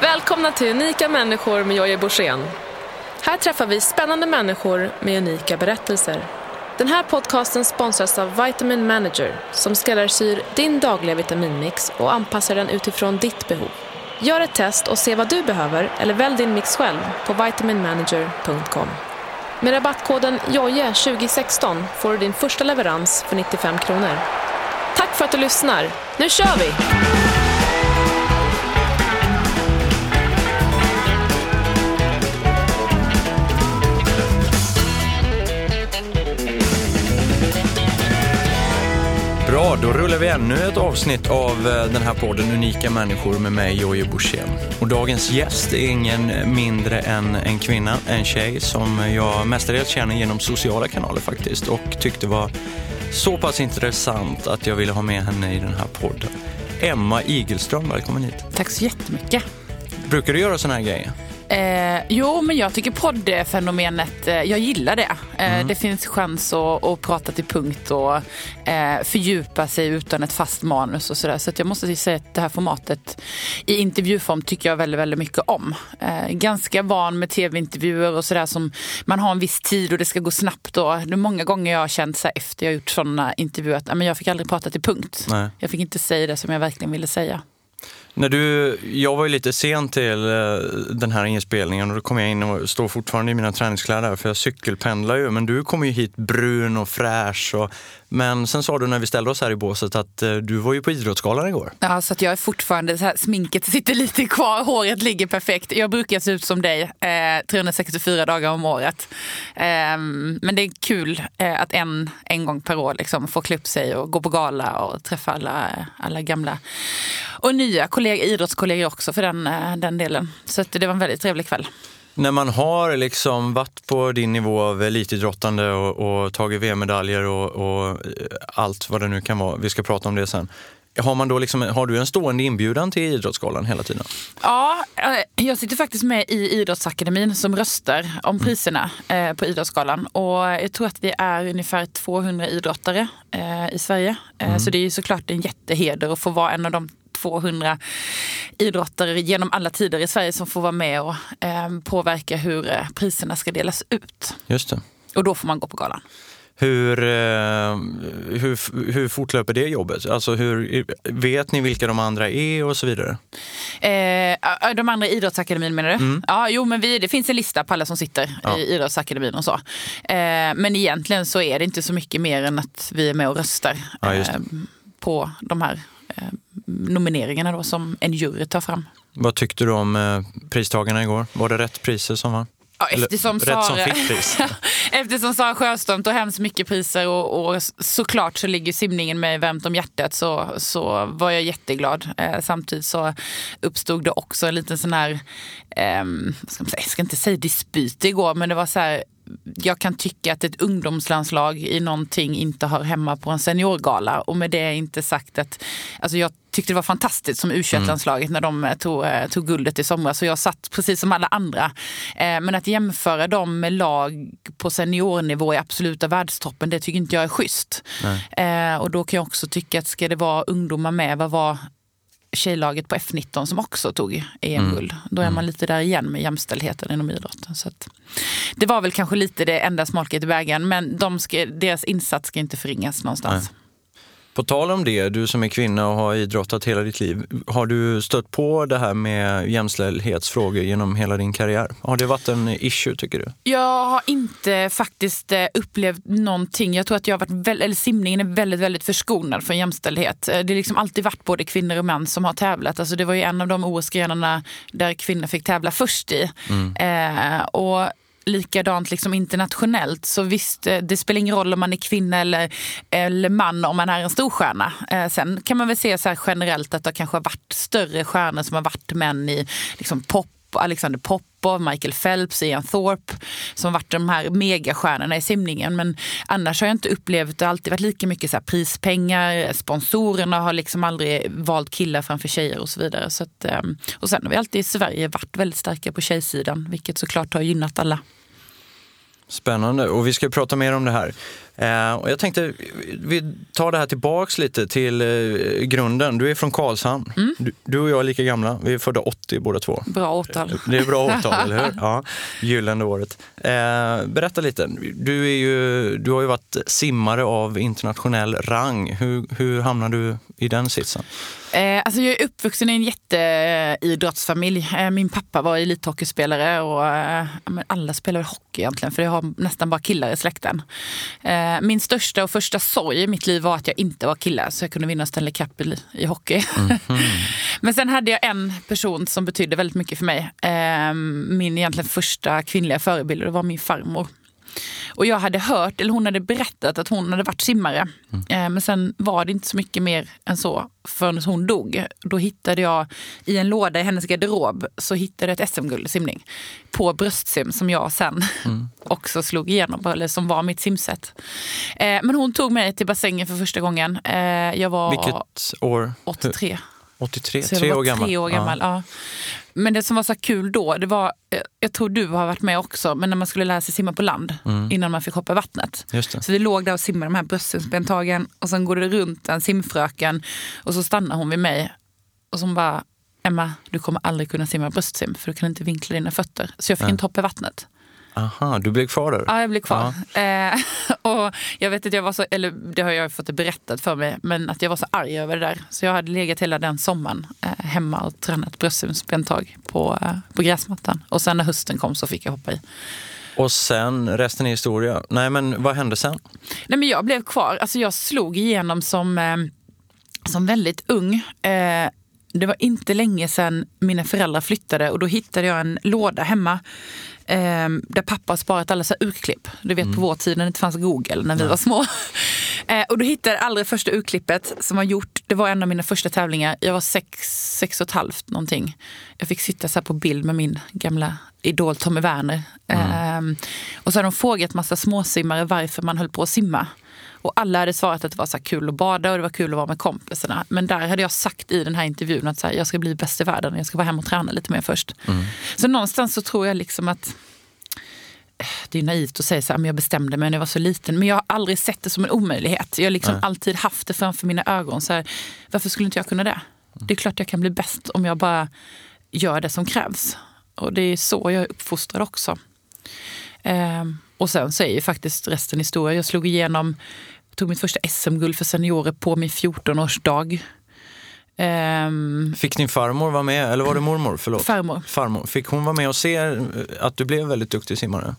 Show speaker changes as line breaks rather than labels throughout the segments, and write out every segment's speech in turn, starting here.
Välkomna till Unika människor med Jojje Borssén. Här träffar vi spännande människor med unika berättelser. Den här podcasten sponsras av Vitamin Manager som skräddarsyr din dagliga vitaminmix och anpassar den utifrån ditt behov. Gör ett test och se vad du behöver eller välj din mix själv på vitaminmanager.com. Med rabattkoden JOJE2016 får du din första leverans för 95 kronor. Tack för att du lyssnar. Nu kör vi!
Då rullar vi ännu ett avsnitt av eh, den här podden Unika människor med mig, Jojje Borssén. Och dagens gäst är ingen mindre än en kvinna, en tjej som jag mestadels känner genom sociala kanaler faktiskt och tyckte var så pass intressant att jag ville ha med henne i den här podden. Emma Igelström, välkommen hit.
Tack så jättemycket.
Brukar du göra såna här grejer?
Eh, jo, men jag tycker poddfenomenet, eh, jag gillar det. Eh, mm. Det finns chans att, att, prata till punkt och eh, fördjupa sig utan ett fast manus och sådär. Så, så jag måste säga att det här formatet i intervjuform tycker jag väldigt, väldigt mycket om. Eh, ganska van med tv-intervjuer och sådär som man har en viss tid och det ska gå snabbt. Och det är många gånger jag har känt så efter jag gjort sådana intervjuer att men jag fick aldrig prata till punkt. Nej. Jag fick inte säga det som jag verkligen ville säga.
När du, jag var ju lite sen till eh, den här inspelningen och då kom jag in och står fortfarande i mina träningskläder för jag cykelpendlar ju. Men du kom ju hit brun och fräsch och men sen sa du när vi ställde oss här i båset att eh, du var ju på Idrottsgalan igår.
Ja, så att jag är fortfarande, så här, sminket sitter lite kvar, håret ligger perfekt. Jag brukar se ut som dig eh, 364 dagar om året. Eh, men det är kul eh, att en, en gång per år liksom, få klä upp sig och gå på gala och träffa alla, alla gamla och nya kollegor, idrottskollegor också för den, eh, den delen. Så det var en väldigt trevlig kväll
när man har liksom varit på din nivå av elitidrottande och, och tagit VM-medaljer och, och, eh, allt vad det nu kan vara, vi ska prata om det sen. Har, man då liksom, har du en stående inbjudan till Idrottsgalan hela tiden?
Ja, eh, jag sitter faktiskt med i Idrottsakademin som röstar om mm. priserna mm. på Idrottsgalan. Och jag tror att vi är ungefär 200 idrottare i Sverige. Mm. Så det är såklart en jätteheder att få vara en av de 200 idrottare genom alla tider i Sverige som får vara med och eh, påverka hur eh, priserna ska delas ut.
Just det.
Och då får man gå på galan.
Hur, eh, hur, hur fortlöper det jobbet? Alltså hur, vet ni vilka de andra är och så vidare?
Eh, de andra i Idrottsakademin menar du? Mm. Ja, jo, men vi, det finns en lista på alla som sitter ja. i Idrottsakademin och så. Eh, men egentligen så är det inte så mycket mer än att vi är med och röstar ja, eh, på de här nomineringarna då som en jury tar fram.
Vad tyckte du om eh, pristagarna igår? Var det rätt priser som var?
Ja, eftersom, Sara, som eftersom Sara Sjöström tog hem så mycket priser och, och, såklart så ligger simningen mig varmt om hjärtat så, så var jag jätteglad. Eh, samtidigt så uppstod det också en liten sån här, eh, ska säga, jag ska inte säga dispyt igår, men det var så här jag kan tycka att ett ungdomslandslag i någonting inte hör hemma på en seniorgala. Och med det är inte sagt att... Alltså jag tyckte det var fantastiskt som u landslaget mm. när de eh, tog, eh, tog guldet i somras. Så jag satt precis som alla andra. Eh, men att jämföra dem med lag på seniornivå i absoluta världstoppen, det tycker inte jag är schysst. Nej. Och då kan jag också tycka att ska det vara ungdomar med, vad var tjejlaget på F19 som också tog EM-guld. Mm. Då är man mm. lite där igen med jämställdheten inom idrotten. Så det var väl kanske lite det enda smolket i vägen, men de ska, deras insats ska inte förringas någonstans. Nej.
På tal om det, du som är kvinna och har idrottat hela ditt liv. Har du stött på det här med jämställdhetsfrågor genom hela din karriär? Har det varit en issue tycker du?
Jag har inte faktiskt eh, upplevt någonting. Jag tror att jag har varit eller simningen är väldigt, väldigt förskonad från jämställdhet. Eh, det har liksom alltid varit både kvinnor och män som har tävlat. Alltså det var ju en av de OS-grenarna där kvinnor fick tävla först i. Mm. Eh, och likadant liksom internationellt. Så visst, eh, det spelar ingen roll om man är kvinna eller, eller man om man är en stor stjärna. Eh, sen kan man väl se så här generellt att det kanske har varit större stjärnor som har varit män i liksom pop Alexander Popov, Michael Phelps, Ian Thorpe som varit de här megastjärnorna i simningen. Men annars har jag inte upplevt, det har alltid varit lika mycket så här prispengar, sponsorerna har liksom aldrig valt killar framför tjejer och så vidare. Så att, ehm, och sen har vi alltid i Sverige varit väldigt starka på tjejsidan, vilket såklart har gynnat alla.
Spännande, och vi ska prata mer om det här. Eh, och jag tänkte, vi tar det här tillbaks lite till eh, grunden. Du är från Karlshamn. Mm. Du, du, och jag är lika gamla. Vi är födda 80 båda två.
Bra årtal.
Det är bra årtal, eller hur? Ja, gyllene året. Eh, berätta lite. Du, är ju, du har ju varit simmare av internationell rang. Hur, hur hamnade du i den sitsen?
Eh, alltså jag är uppvuxen i en jätteidrottsfamilj. Eh, min pappa var elithockeyspelare och eh, alla spelar hockey egentligen för jag har nästan bara killar i släkten. Eh, min största och första sorg i mitt liv var att jag inte var kille så jag kunde vinna Stanley Cup i, i hockey. Mm -hmm. Men sen hade jag en person som betydde väldigt mycket för mig. Eh, min egentligen första kvinnliga förebild det var min farmor. Och jag hade hört, eller hon hade berättat att hon hade varit simmare. Mm. Eh, men sen var det inte så mycket mer än så förrän hon dog. Då hittade jag i en låda i hennes garderob så hittade jag ett SM-guld i simning. På bröstsim som jag sen mm. också slog igenom, eller som var mitt simset. Eh, men hon tog mig till bassängen för första gången. Eh, jag var
Vilket år?
83.
83,
så tre år gammal. Tre år gammal ja. Ja. Men det som var så kul då, det var, eh, jag tror du har varit med också, men när man skulle lära sig simma på land mm. innan man fick hoppa i vattnet. Så vi låg där och simmade de här bröstsimsbentagen och sen går det runt en simfröken och så stannar hon vid mig och så bara Emma, du kommer aldrig kunna simma bröstsim för du kan inte vinkla dina fötter. Så jag fick inte hoppa i vattnet.
Aha, du blev kvar där?
Ja, jag blev kvar. Eh, och jag vet att jag var så, eller det har jag fått berättat för mig, men att jag var så arg över det där. Så jag hade legat hela den sommaren eh, hemma och tränat bröstsimsbentag på, eh, på gräsmattan. Och sen när hösten kom så fick jag hoppa i.
Och sen, resten är historia. Nej, men vad hände sen?
Nej, men jag blev kvar. Alltså jag slog igenom som, eh, som väldigt ung. Eh, det var inte länge sedan mina föräldrar flyttade och då hittade jag en låda hemma eh, där pappa sparat alla så urklipp. Du vet mm. på vår tid när det inte fanns Google när vi var små. eh, och då hittade jag allra första urklippet som var gjort. Det var en av mina första tävlingar. Jag var sex, sex och ett halvt någonting. Jag fick sitta så på bild med min gamla idol Tommy Werner. Mm. Eh, och så har de frågat massa småsimmare varför man höll på att simma. Och alla hade svarat att det var så kul att bada och det var kul att vara med kompisarna. Men där hade jag sagt i den här intervjun att så här, jag ska bli bäst i världen. Jag ska vara hemma och träna lite mer först. Mm. Så någonstans så tror jag liksom att det är naivt att säga så här, men jag bestämde mig när jag var så liten. Men jag har aldrig sett det som en omöjlighet. Jag har liksom alltid haft det framför mina ögon. Så här, varför skulle inte jag kunna det? Det är klart jag kan bli bäst om jag bara gör det som krävs. Och det är så jag är uppfostrad också. Um, och sen så är ju faktiskt resten historia. Jag slog igenom, tog mitt första SM-guld för seniorer på min 14-årsdag. Um,
ehm, Fick din farmor vara med, eller var det mormor? Förlåt.
Farmor.
farmor. Fick hon vara med och se eh, att du blev väldigt duktig simmare?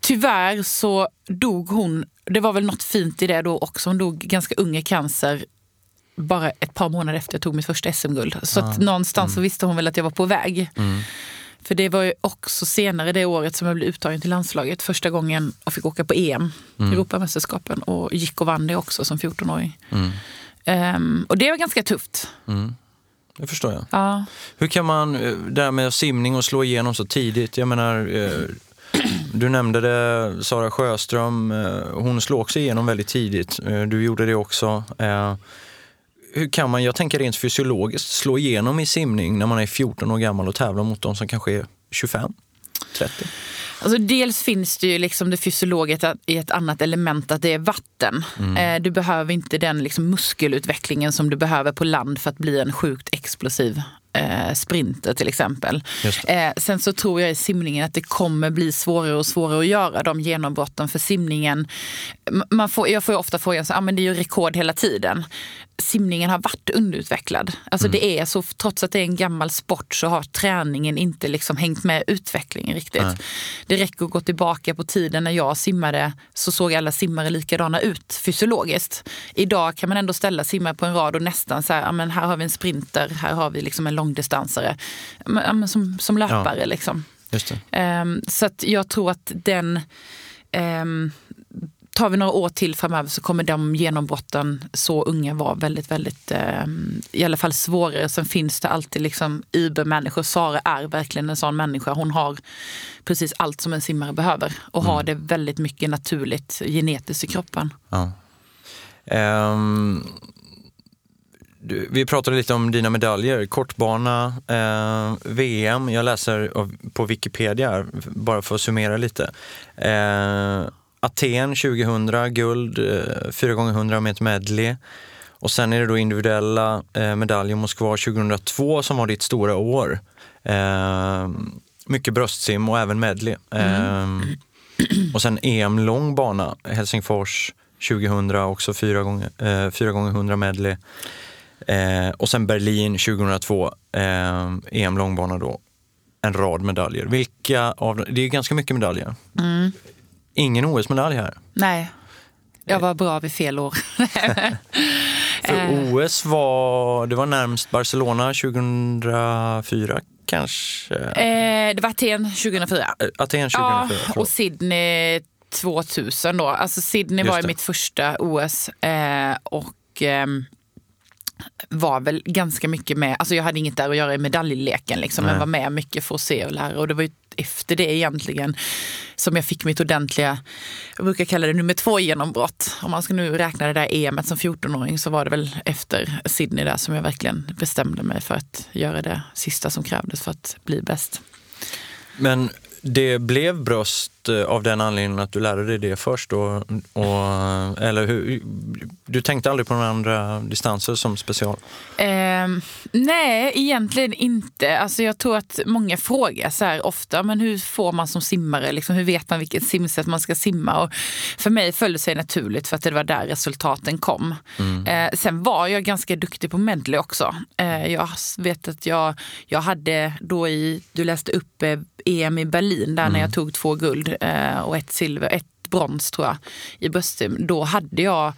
Tyvärr så dog hon, det var väl något fint i det då också, hon dog ganska ung i cancer bara ett par månader efter jag tog mitt första SM-guld. Så ah. någonstans mm. så visste hon väl att jag var på väg. Mm. För det var ju också senare det året som jag blev uttagen till landslaget första gången och fick åka på EM, mm. Europamästerskapen, och gick och vann det också som 14-åring. Mm. Um, och det var ganska tufft.
Mm. Det förstår jag.
Ja.
Hur kan man, eh, det här med simning och slå igenom så tidigt, jag menar, eh, du nämnde det, Sara Sjöström, eh, hon slog också igenom väldigt tidigt. Du gjorde det också hur kan man, jag tänker rent fysiologiskt, slå igenom i simning när man är 14 år gammal och tävlar mot de som kanske är 25, 30?
Alltså dels finns det ju liksom det fysiologiska i ett annat element, att det är vatten. Mm. Eh, du behöver inte den liksom muskelutvecklingen som du behöver på land för att bli en sjukt explosiv eh, sprinter till exempel. Eh, sen så tror jag i simningen att det kommer bli svårare och svårare att göra de genombrotten för simningen. Man får, jag får ofta frågan, så, ah, men det är ju rekord hela tiden simningen har varit underutvecklad. Alltså mm. det är så, trots att det är en gammal sport så har träningen inte liksom hängt med utvecklingen riktigt. Nej. Det räcker att gå tillbaka på tiden när jag simmade så såg alla simmare likadana ut fysiologiskt. Idag kan man ändå ställa simmare på en rad och nästan så här, men här har vi en sprinter, här har vi liksom en långdistansare. Som, som löpare ja. liksom. Um, så jag tror att den um, tar vi några år till framöver så kommer de genombrotten så unga vara väldigt, väldigt, eh, i alla fall svårare. Sen finns det alltid liksom übermänniskor. Sara är verkligen en sån människa. Hon har precis allt som en simmare behöver och mm. har det väldigt mycket naturligt genetiskt i kroppen.
Ja. Um, du, vi pratade lite om dina medaljer. Kortbana, eh, VM. Jag läser på Wikipedia, bara för att summera lite. Eh, Aten 2000, guld, eh, 4 gånger 100 meter medley. Och sen är det då individuella eh, medaljer Moskva 2002 som var ditt stora år. Eh, mycket bröstsim och även medley. Mm. Eh, och sen EM lång bana, Helsingfors 2000, också 4 gånger, eh, 4 gånger 100 medley. Eh, och sen Berlin 2002, eh, EM långbana då. En rad medaljer. Vilka av Det är ganska mycket medaljer. Mm. Ingen OS-medalj här.
Nej, jag var bra vid fel år.
För eh. OS var, det var närmst Barcelona 2004 kanske?
Eh, det var Aten 2004.
Eh, Aten 2004,
ja, och Sydney 2000 då. Alltså Sydney var ju mitt första OS. Eh, och... Eh, var väl ganska mycket med, alltså jag hade inget där att göra i medaljleken liksom, men var med mycket för att se och lära. Och det var ju efter det egentligen som jag fick mitt ordentliga, jag brukar kalla det nummer två genombrott. Om man ska nu räkna det där EMet som 14-åring så var det väl efter Sydney där som jag verkligen bestämde mig för att göra det sista som krävdes för att bli bäst.
Men det blev bröst av den anledningen att du lärde dig det först? Och, och, eller hur, du tänkte aldrig på några andra distanser som special?
Eh, nej, egentligen inte. Alltså jag tror att många frågar så här ofta, men hur får man som simmare, liksom, hur vet man vilket simsätt man ska simma? Och för mig föll det sig naturligt för att det var där resultaten kom. Mm. Eh, sen var jag ganska duktig på medley också. Eh, jag vet att jag, jag hade då i, du läste upp eh, EM i Berlin där mm. när jag tog två guld eh, och ett silver, ett brons tror jag i bröstsim. Då hade jag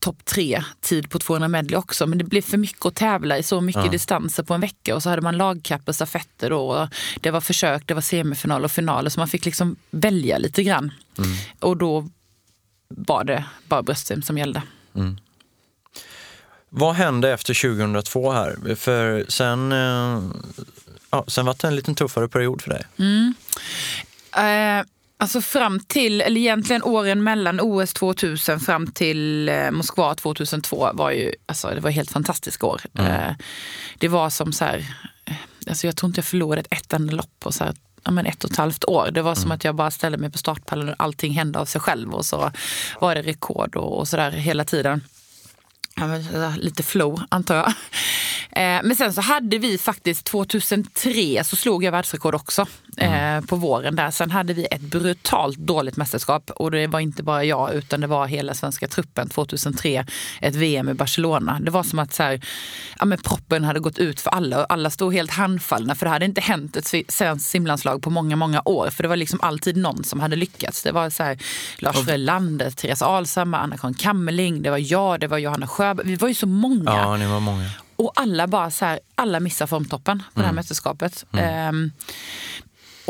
topp tre tid på 200 medley också. Men det blev för mycket att tävla i så mycket ja. distanser på en vecka. Och så hade man lagkapp och stafetter då. Det var försök, det var semifinal och finaler. Så man fick liksom välja lite grann. Mm. Och då var det bara bröstsim som gällde. Mm.
Vad hände efter 2002 här? För sen eh, ja, sen var det en lite tuffare period för dig.
Mm. Eh, alltså fram till, eller egentligen åren mellan OS 2000 fram till eh, Moskva 2002 var ju, alltså det var helt fantastiska år. Mm. Eh, det var som så här, eh, alltså jag tror inte jag förlorade ett, enda lopp på så här, ja, men ett och ett halvt år. Det var som mm. att jag bara ställde mig på startpallen och allting hände av sig själv och så var det rekord och, och sådär hela tiden. lite flow antar jag. Men sen så hade vi faktiskt 2003 så slog jag världsrekord också mm. Eh, på våren där. Sen hade vi ett brutalt dåligt mästerskap och det var inte bara jag utan det var hela svenska truppen 2003. Ett VM i Barcelona. Det var som att så här, ja, men proppen hade gått ut för alla och alla stod helt handfallna för det hade inte hänt ett svenskt simlandslag på många, många år. För det var liksom alltid någon som hade lyckats. Det var så här, Lars Frölander, Therese Alshammar, Anna-Karin Kammerling, det var jag, det var Johanna Sjöberg. Vi var ju så många.
Ja, ni var många.
Och alla bara så här, alla missar formtoppen på mm. det här mm. mästerskapet. Mm. Um,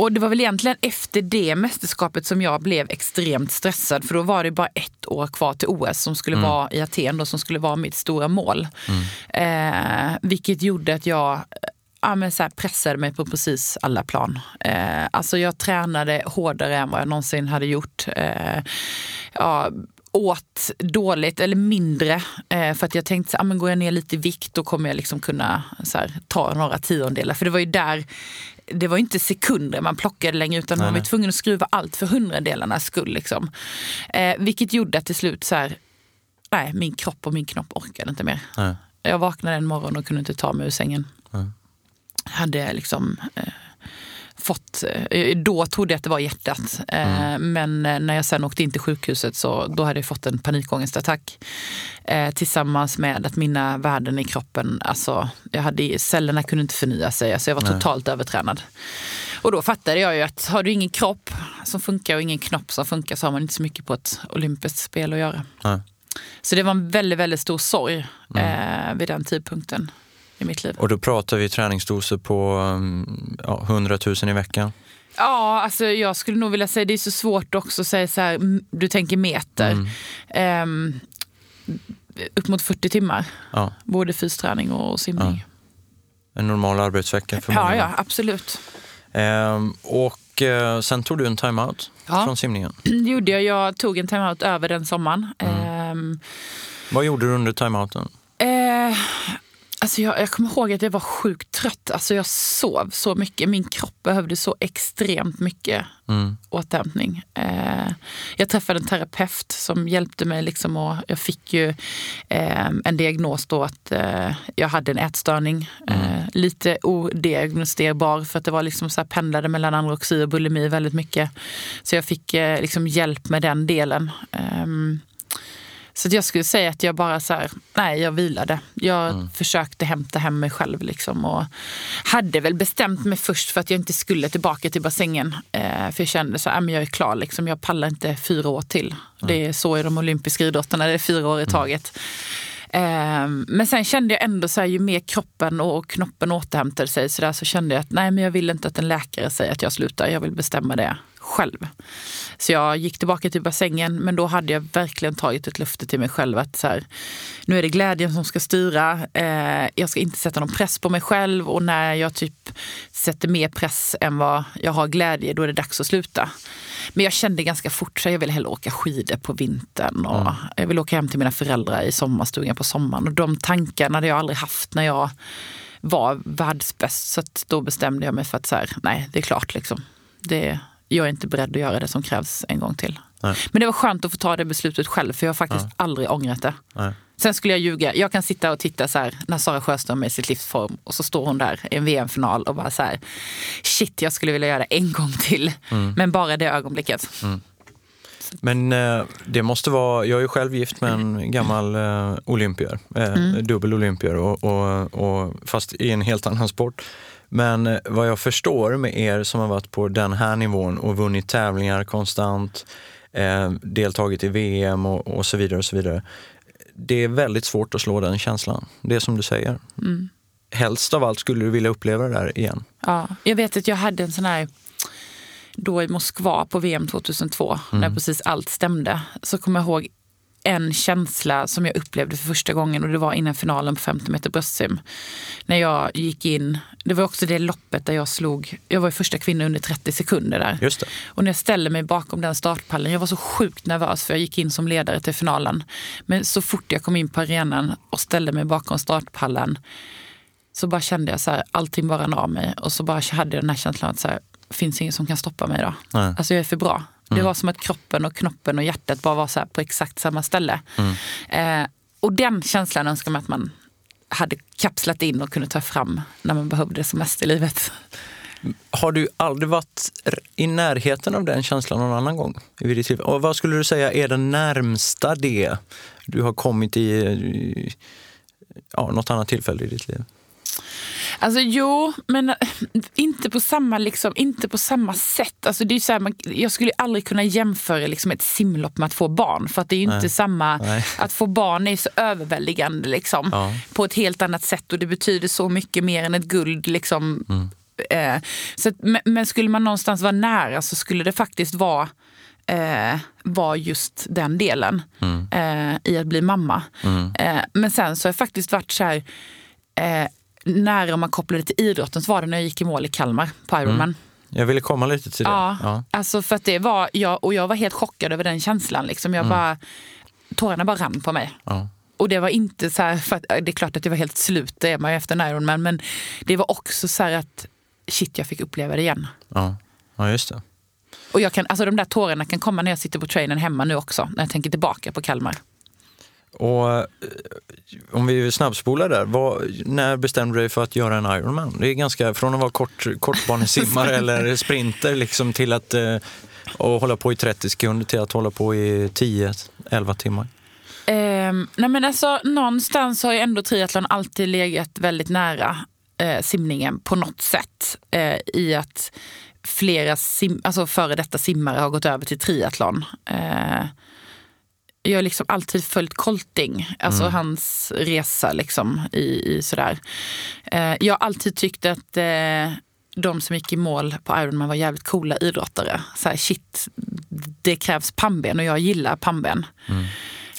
och det var väl egentligen efter det mästerskapet som jag blev extremt stressad. För då var det bara ett år kvar till OS som skulle mm. vara i Aten då, som skulle vara mitt stora mål. Mm. Eh, vilket gjorde att jag ja, men så pressade mig på precis alla plan. Eh, alltså jag tränade hårdare än vad jag någonsin hade gjort. Eh, ja, åt dåligt eller mindre eh, för att jag tänkte att ah, går jag ner lite i vikt då kommer jag liksom kunna här, ta några tiondelar. För det var ju där, det var inte sekunder man plockade längre utan nej, man var tvungen att skruva allt för hundradelarnas skull. Liksom. Eh, vilket gjorde att till slut så här, nej min kropp och min knopp orkade inte mer. Nej. Jag vaknade en morgon och kunde inte ta mig ur sängen. Nej. Hade liksom eh, fått, eh, då trodde jag att det var hjärtat. Eh, mm. Men eh, när jag sen åkte in till sjukhuset så då hade jag fått en panikångestattack. Tillsammans med att mina värden i kroppen, alltså jag hade, cellerna kunde inte förnya sig. Alltså jag var Nej. totalt övertränad. Och då fattade jag ju att har du ingen kropp som funkar och ingen knopp som funkar så har man inte så mycket på ett olympiskt spel att göra. Nej. Så det var en väldigt, väldigt stor sorg mm. eh, vid den tidpunkten i mitt liv.
Och då pratar vi träningsdoser på mm, ja, 100 000 i veckan?
Ja, alltså jag skulle nog vilja säga det är så svårt också att säga så här, du tänker meter. Mm. Um, upp mot 40 timmar, ja. både fysträning och simning.
Ja. En normal arbetsvecka för
många? Ja, ja absolut.
Um, och uh, sen tog du en timeout ja. från simningen?
Det gjorde jag. Jag tog en timeout över den sommaren. Mm. Um,
Vad gjorde du under timeouten?
Uh, Alltså jag, jag kommer ihåg att jag var sjukt trött. Alltså jag sov så mycket. Min kropp behövde så extremt mycket mm. återhämtning. Eh, jag träffade en terapeut som hjälpte mig. Liksom och jag fick ju eh, en diagnos då att eh, jag hade en ätstörning. Mm. Eh, lite odiagnostiserbar för att det var liksom så här pendlade mellan anorexi och bulimi väldigt mycket. Så jag fick eh, liksom hjälp med den delen. Så jag skulle säga att jag bara så här, nej jag vilade. Jag mm. försökte hämta hem mig själv liksom och hade väl bestämt mig först för att jag inte skulle tillbaka till bassängen. Eh, för jag kände så här, men jag är klar liksom. Jag pallar inte fyra år till. Mm. Det är så i de olympiska idrotterna, det är fyra år i mm. taget. Mm. men sen kände jag ändå så här, ju mer kroppen och knoppen återhämtade sig så, där, så kände jag att nej men jag vill inte att en läkare säger att jag slutar. Jag vill bestämma det själv. Så jag gick tillbaka till bassängen men då hade jag verkligen tagit ett löfte till mig själv att så här, nu är det glädjen som ska styra. Eh, jag ska inte sätta någon press på mig själv och när jag typ sätter mer press än vad jag har glädje då är det dags att sluta. Men jag kände ganska fort att jag vill hellre åka skidor på vintern och mm. jag vill åka hem till mina föräldrar i sommarstugan på sommaren. Och de tankarna hade jag aldrig haft när jag var världsbäst. Så då bestämde jag mig för att så här, nej, det är klart liksom. Det, jag är inte beredd att göra det som krävs en gång till. Nej. Men det var skönt att få ta det beslutet själv för jag har faktiskt ja. aldrig ångrat det. Nej. Sen skulle jag ljuga. Jag kan sitta och titta så här när Sara Sjöström är i sitt livsform och så står hon där i en VM-final och bara så här shit jag skulle vilja göra det en gång till. Mm. Men bara det ögonblicket. Mm.
Men eh, det måste vara, jag är själv gift med en gammal eh, olympier, eh, mm. dubbel olympier och, och, och, fast i en helt annan sport. Men eh, vad jag förstår med er som har varit på den här nivån och vunnit tävlingar konstant, eh, deltagit i VM och, och, så vidare och så vidare. Det är väldigt svårt att slå den känslan. Det är som du säger. Mm. Helst av allt skulle du vilja uppleva det där igen.
Ja, jag vet att jag hade en sån här då i Moskva på VM 2002, mm. när precis allt stämde, så kommer jag ihåg en känsla som jag upplevde för första gången och det var innan finalen på 50 meter bröstsim. När jag gick in, det var också det loppet där jag slog, jag var första kvinna under 30 sekunder där. Och när jag ställde mig bakom den startpallen, jag var så sjukt nervös för jag gick in som ledare till finalen. Men så fort jag kom in på arenan och ställde mig bakom startpallen så bara kände jag så här, allting bara rann av mig och så bara hade jag den här känslan att så här, finns ingen som kan stoppa mig. Nej. Alltså jag är för bra. Det mm. var som att kroppen och knoppen och hjärtat bara var så på exakt samma ställe. Mm. Eh, och den känslan önskar man att man hade kapslat in och kunde ta fram när man behövde det som mest i livet.
Har du aldrig varit i närheten av den känslan någon annan gång i ditt liv? Och vad skulle du säga är den närmsta det du har kommit i ja, något annat tillfälle i ditt liv?
Alltså jo, men eh, inte på samma, liksom, inte på samma sätt. Alltså, det är så här, man, jag skulle aldrig kunna jämföra liksom, ett simlopp med att få barn. För att det är inte Nej. samma, Nej. att få barn är så överväldigande liksom, ja. på ett helt annat sätt och det betyder så mycket mer än ett guld. Liksom, mm. eh, så att, men, men skulle man någonstans vara nära så skulle det faktiskt vara eh, var just den delen mm. eh, i att bli mamma. Mm. Eh, men sen så har jag faktiskt varit så här, eh, nära om man kopplade till idrotten så var det när jag gick i mål i Kalmar på Ironman. Mm.
Jag ville komma lite till det.
Ja, ja. Alltså för att det var, jag, och jag var helt chockad över den känslan. Liksom. Jag mm. bara, tårarna bara rann på mig. Ja. Och det var inte så här, för att, det är klart att det var helt slut, det är man ju efter en Ironman, men det var också så här att shit, jag fick uppleva det igen.
Ja, ja just det.
Och jag kan, alltså de där tårarna kan komma när jag sitter på trainen hemma nu också, när jag tänker tillbaka på Kalmar.
Och eh, om vi snabbspolar där, vad, när bestämde du dig för att göra en Ironman? Det är ganska, från att vara kort, kortbanesimmare eller sprinter liksom till att eh, hålla på i 30 sekunder till att hålla på i 10-11 timmar.
Um, nej men alltså, någonstans har ju ändå triathlon alltid legat väldigt nära eh, simningen på något sätt. Eh, I att flera sim, alltså före detta simmare har gått över till triathlon. Jag har liksom alltid följt Colting, alltså mm. hans resa liksom i, i sådär. Eh, jag har alltid tyckt att eh, de som gick i mål på Ironman var jävligt coola idrottare. Så här, shit, det krävs pannben och jag gillar pannben. Mm.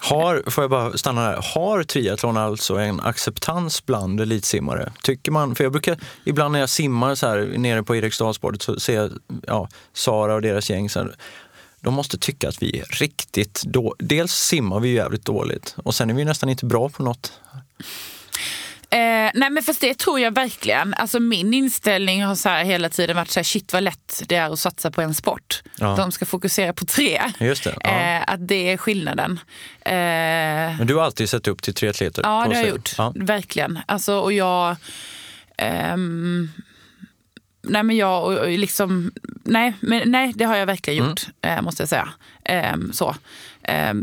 Har, får jag bara stanna där, har triathlon alltså en acceptans bland elitsimmare? Tycker man, för jag brukar, ibland när jag simmar så här nere på Eriksdalsbadet så ser jag ja, Sara och deras gäng så här, de måste tycka att vi är riktigt dåliga. Dels simmar vi jävligt dåligt och sen är vi nästan inte bra på något.
Eh, nej men fast det tror jag verkligen. Alltså min inställning har så här hela tiden varit så här, shit vad lätt det är att satsa på en sport. Ja. De ska fokusera på tre.
Just det, ja.
eh, att det är skillnaden. Eh,
men du har alltid sett upp till triatleter?
Ja det har jag gjort, ja. verkligen. Alltså, och jag... Ehm, nej men jag och, liksom, nej, men, nej det har jag verkligen gjort mm. eh, måste jag säga. Eh, så. Eh,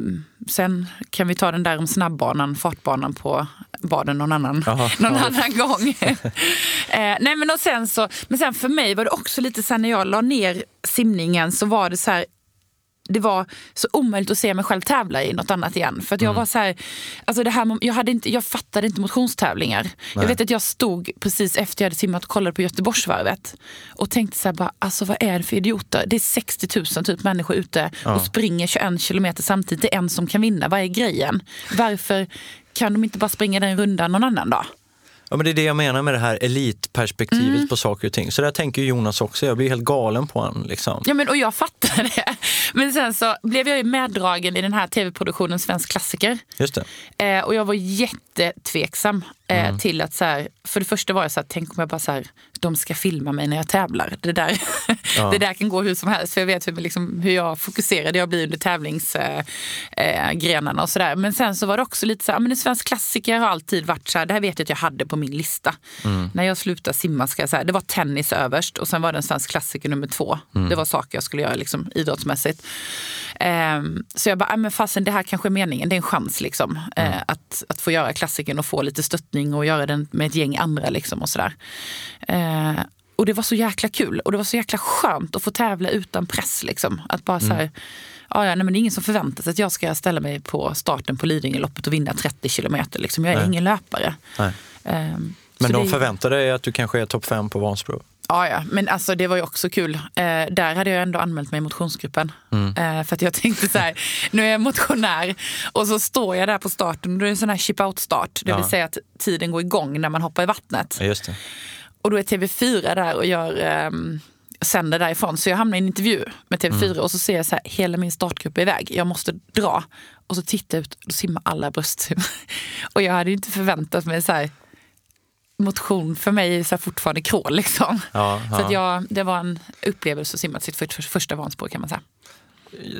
sen kan vi ta den där om snabbbanan, fartbanan på baden någon annan, Aha, någon ja. annan gång. eh, nej men och sen så, men sen för mig var det också lite så när jag la ner simningen så var det så här, det var så omöjligt att se mig själv tävla i något annat igen. För jag mm. var så här, alltså det här, jag, hade inte, jag fattade inte motionstävlingar. Nej. Jag vet att jag stod precis efter jag hade simmat och kollade på Göteborgsvarvet och tänkte så här bara, alltså vad är det för idioter? Det är 60 000 typ människor ute ja. och springer 21 kilometer samtidigt. Det är en som kan vinna. Vad är grejen? Varför kan de inte bara springa den rundan någon annan dag?
Ja, men det är det jag menar med det här elitperspektivet mm. på saker och ting. Så där tänker Jonas också. Jag blir helt galen på honom. Liksom.
Ja, men, och jag fattar det. Men sen så blev jag ju meddragen i den här tv-produktionen Svensk klassiker.
Just
det. Eh, och jag var jättetveksam mm. till att så här, för det första var jag så här, tänk om jag bara så här, de ska filma mig när jag tävlar. Det där, ja. det där kan gå hur som helst för jag vet hur, liksom, hur jag fokuserade jag blir under tävlingsgrenarna eh, och sådär. Men sen så var det också lite så här, men en svensk klassiker har alltid varit så här, det här vet jag att jag hade på min lista. Mm. När jag slutade simma, ska jag säga, det var tennis överst och sen var det en svensk klassiker nummer två. Mm. Det var saker jag skulle göra liksom, idrottsmässigt. Um, så jag bara, men fasen det här kanske är meningen, det är en chans liksom. Uh, att, att få göra klassiken och få lite stöttning och göra den med ett gäng andra liksom och sådär. Uh, och det var så jäkla kul och det var så jäkla skönt att få tävla utan press. Liksom. Att bara mm. så här, ja, nej, men det är ingen som förväntar sig att jag ska ställa mig på starten på Lidingöloppet och vinna 30 kilometer. Liksom. Jag är nej. ingen löpare.
Um, men de det... förväntar dig att du kanske är topp fem på Vansbro?
Ja, ja, men alltså det var ju också kul. Eh, där hade jag ändå anmält mig i motionsgruppen. Mm. Eh, för att jag tänkte så här, nu är jag motionär och så står jag där på starten och det är en sån här chip out start. Det ja. vill säga att tiden går igång när man hoppar i vattnet.
Just det.
Och då är TV4 där och gör eh, sänder därifrån. Så jag hamnar i en intervju med TV4 mm. och så ser jag så här, hela min startgrupp är iväg. Jag måste dra. Och så tittar jag ut och då simmar alla bröstsim. och jag hade inte förväntat mig så här, motion för mig är så fortfarande krål. Liksom. Ja, ja. Så att jag, det var en upplevelse att simma sitt för, första Vansbro kan man säga.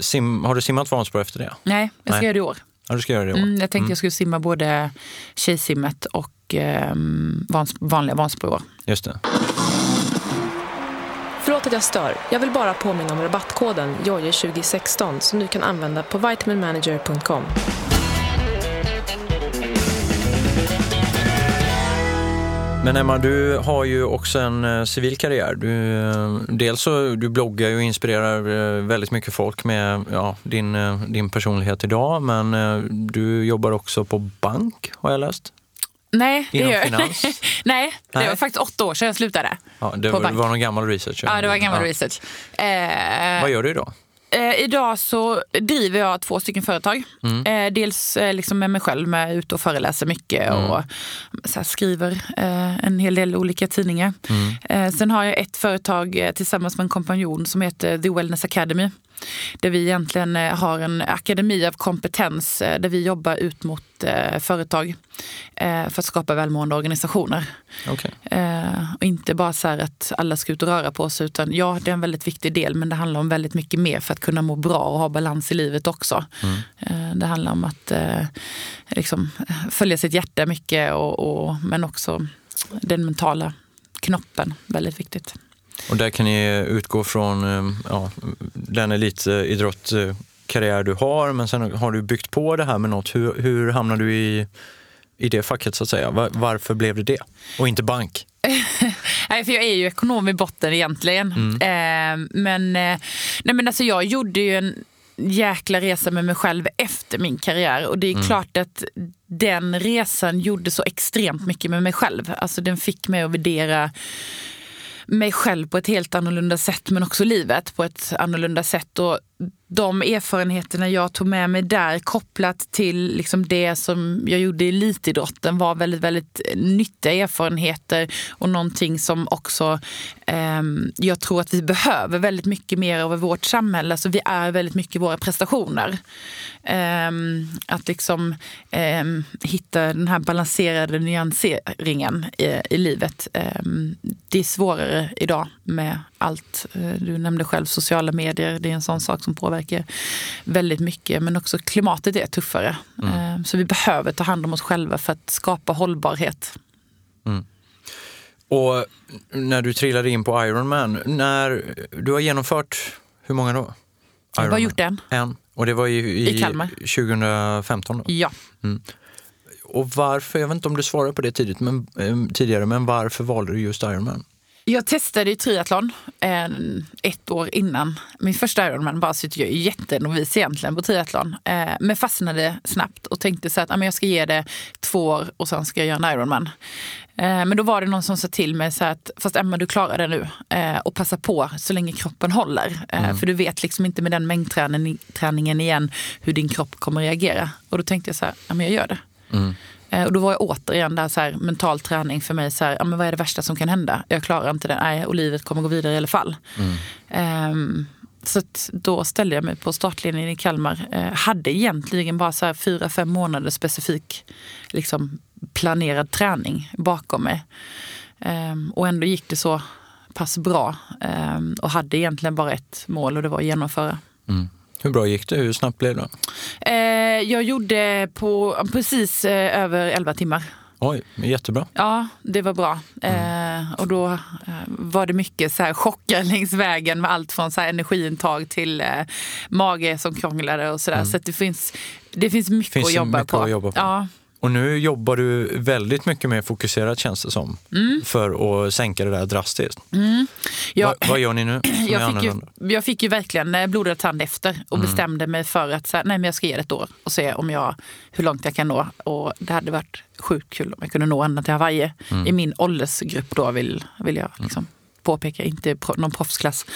Sim, har du simmat Vansbro efter det?
Nej, jag ska Nej. göra det i år.
Ja, du ska göra det i år. Mm,
jag tänkte mm. jag skulle simma både tjejsimmet och eh, vans, vanliga Vansbro i år.
Just det.
Förlåt att jag stör. Jag vill bara påminna om rabattkoden JOJE2016 som du kan använda på vitaminmanager.com.
Men Emma, du har ju också en uh, civil karriär. Du, uh, dels så du bloggar och inspirerar uh, väldigt mycket folk med ja, din, din personlighet idag, men du jobbar också på bank har jag läst.
Nej,
det gör finans?
Nej, det Nej. var faktiskt åtta år sedan jag slutade.
Ja, det, var, det var någon gammal research?
Ja, det var gammal ja. research.
Vad gör du idag?
Eh, idag så driver jag två stycken företag. Mm. Eh, dels eh, liksom med mig själv, med ute och föreläser mycket mm. och så skriver eh, en hel del olika tidningar. Mm. Eh, sen har jag ett företag eh, tillsammans med en kompanjon som heter The Wellness Academy. Där vi egentligen har en akademi av kompetens där vi jobbar ut mot företag för att skapa välmående organisationer.
Okay.
och inte bara så att alla ska ut och röra på sig utan ja, det är en väldigt viktig del men det handlar om väldigt mycket mer för att kunna må bra och ha balans i livet också. Mm. det handlar om att liksom, följa sitt hjärta mycket och, och, men också den mentala knoppen, väldigt viktigt.
Och där kan ni utgå från ja, den elitidrottkarriär du har, men sen har du byggt på det här med något. Hur, hur hamnar du i, i det facket så att säga? Var, varför blev det det? Och inte bank?
nej, för jag är ju ekonom i botten egentligen. Mm. Eh, men, eh, nej, men alltså jag gjorde ju en jäkla resa med mig själv efter min karriär. Och det är mm. klart att den resan gjorde så extremt mycket med mig själv. Alltså den fick mig att värdera mig själv på ett helt annorlunda sätt men också livet på ett annorlunda sätt. Och de erfarenheterna jag tog med mig där kopplat till liksom det som jag gjorde i elitidrotten var väldigt, väldigt nyttiga erfarenheter och någonting som också eh, jag tror att vi behöver väldigt mycket mer av i vårt samhälle. Så vi är väldigt mycket våra prestationer. Eh, att liksom eh, hitta den här balanserade nyanseringen i, i livet. Ehm, det är svårare idag med allt. Eh, du nämnde själv sociala medier, det är en sån sak som påverkar väldigt mycket. Men också klimatet är tuffare. Mm. Eh, så vi behöver ta hand om oss själva för att skapa hållbarhet.
Mm. Och när du trillade in på Ironman, när du har genomfört, hur många då?
Jag har gjort en.
En. Och det var i, i,
I Kalmar.
2015? Då?
Ja.
Mm. Och varför, jag vet inte om du svarade på det tidigt, men, eh, tidigare, men varför valde du just Ironman?
Jag testade ju triathlon eh, ett år innan min första Ironman. Bara så jag är jättenovis egentligen på triathlon. Eh, men fastnade snabbt och tänkte så att ah, jag ska ge det två år och sen ska jag göra en Ironman. Eh, men då var det någon som sa till mig så att fast Emma du klarar det nu och passa på så länge kroppen håller. Mm. För du vet liksom inte med den mängdträningen igen hur din kropp kommer reagera. Och då tänkte jag så här, jag gör det. Mm. Eh, och då var jag återigen där så här, mental träning för mig. Så här, ja, men vad är det värsta som kan hända? Jag klarar inte det. Nej, och livet kommer gå vidare i alla fall. Mm. Um, så då ställde jag mig på startlinjen i Kalmar. Uh, hade egentligen bara så fyra, fem månader specifik liksom, planerad träning bakom mig. Um, och ändå gick det så pass bra. Um, och hade egentligen bara ett mål och det var att genomföra. Mm.
Hur bra gick det? Hur snabbt blev det?
Eh, jag gjorde på precis eh, över 11 timmar.
Oj, jättebra.
Ja, det var bra. Mm. Eh, och då eh, var det mycket så här chockar längs vägen med allt från så här energiintag till eh, mage som krånglade och sådär. Mm. Så det finns, det finns mycket, finns att, jobba mycket att jobba på. Ja.
Och nu jobbar du väldigt mycket mer fokuserat känns det som. Mm. För att sänka det där drastiskt. Mm. Ja, Va, vad gör ni nu?
Jag fick, ju, jag fick ju verkligen eh, blodad tand efter och mm. bestämde mig för att så här, nej, men jag ska ge det ett år och se om jag, hur långt jag kan nå. Och det hade varit sjukt kul om jag kunde nå ända till Hawaii. Mm. I min åldersgrupp då vill, vill jag liksom påpeka, inte någon proffsklass.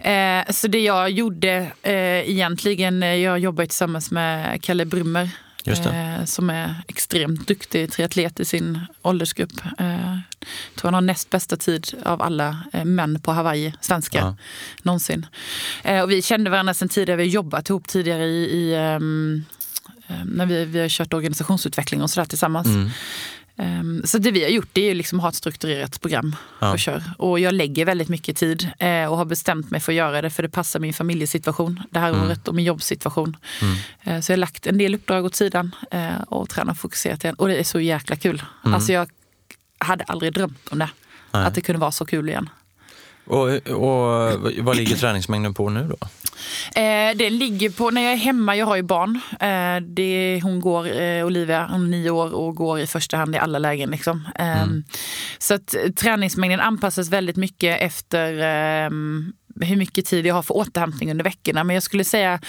Eh, så det jag gjorde eh, egentligen, eh, jag jobbar tillsammans med Kalle Brummer Eh, som är extremt duktig triatlet i sin åldersgrupp. Eh, tror han har näst bästa tid av alla eh, män på Hawaii, svenskar, ja. någonsin. Eh, och vi kände varandra sedan tidigare, vi har jobbat ihop tidigare i, i um, när vi, vi har kört organisationsutveckling och sådär tillsammans. Mm. Um, så det vi har gjort är liksom att ha ett strukturerat program ja. och kör. Och jag lägger väldigt mycket tid eh, och har bestämt mig för att göra det för det passar min familjesituation det här mm. året och min jobbsituation. Mm. Eh, så jag har lagt en del uppdrag åt sidan eh, och tränar fokuserat igen. Och det är så jäkla kul. Mm. Alltså jag hade aldrig drömt om det. Nej. Att det kunde vara så kul igen.
Och, och vad ligger träningsmängden på nu då?
Eh, den ligger på, när jag är hemma, jag har ju barn. Eh, det, hon går, eh, Olivia, hon är nio år och går i första hand i alla lägen. Liksom. Eh, mm. Så att träningsmängden anpassas väldigt mycket efter ehm, hur mycket tid jag har för återhämtning under veckorna. Men jag skulle säga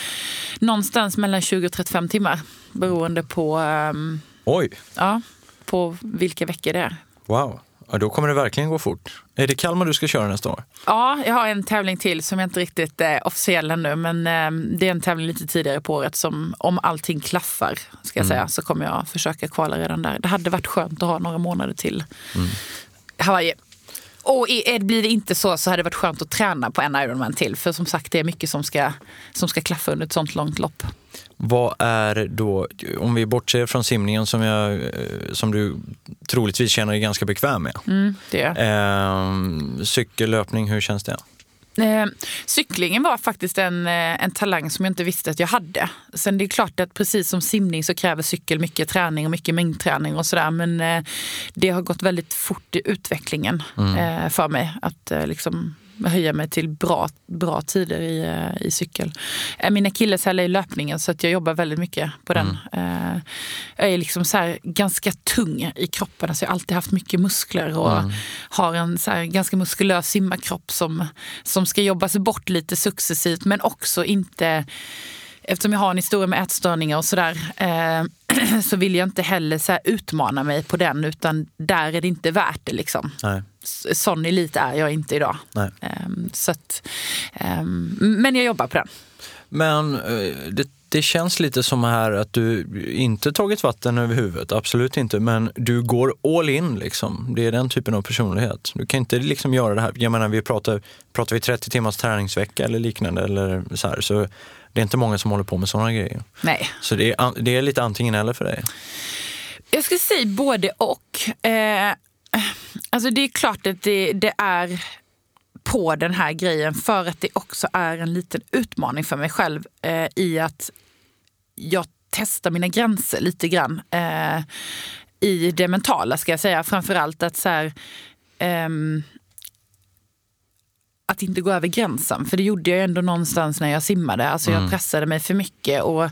någonstans mellan 20 och 35 timmar beroende på,
Oj.
Ja, på vilka veckor det är.
Wow. Ja, då kommer det verkligen gå fort. Är det Kalmar du ska köra nästa år?
Ja, jag har en tävling till som jag inte riktigt är officiell ännu. Men eh, det är en tävling lite tidigare på året som om allting klaffar ska jag mm. säga, så kommer jag försöka kvala redan där. Det hade varit skönt att ha några månader till mm. Hawaii. Och blir det inte så så hade det varit skönt att träna på en Ironman till. För som sagt, det är mycket som ska, som ska klaffa under ett sånt långt lopp.
Vad är då, om vi bortser från simningen som, jag, eh, som du troligtvis känner dig ganska bekväm med.
Mm, det
eh, cykel, löpning, hur känns det?
Eh, cyklingen var faktiskt en, eh, en talang som jag inte visste att jag hade. Sen det är klart att precis som simning så kräver cykel mycket träning och mycket mängdträning och sådär. Men eh, det har gått väldigt fort i utvecklingen mm. eh, för mig. Att liksom höja mig till bra, bra tider i, eh, i cykel. Eh, min akilleshäl är löpningen så att jag jobbar väldigt mycket på den. Mm. Eh, jag är liksom så ganska tung i kroppen. Alltså jag har alltid haft mycket muskler och mm. har en så ganska muskulös simmarkropp som, som ska jobbas bort lite successivt men också inte eftersom jag har en historia med ätstörningar och sådär eh, så vill jag inte heller så utmana mig på den utan där är det inte värt det. Liksom. Nej. Sån elit är jag inte idag. Um, så att, um, men jag jobbar på den.
Men eh, det, det känns lite som här att du inte tagit vatten över huvudet, absolut inte, men du går all in liksom. Det är den typen av personlighet. Du kan inte liksom göra det här, jag menar vi pratar, pratar vi 30 timmars träningsvecka eller liknande eller så här, så det är inte många som håller på med sådana grejer.
Nej.
Så det är, det är lite antingen eller för dig.
Jag skulle säga både och. Eh, alltså det är klart att det, det är på den här grejen för att det också är en liten utmaning för mig själv eh, i att jag testar mina gränser lite grann. Eh, I det mentala ska jag säga. Framförallt att så här, ehm, att inte gå över gränsen. För det gjorde jag ändå någonstans när jag simmade. Alltså jag pressade mig för mycket. Och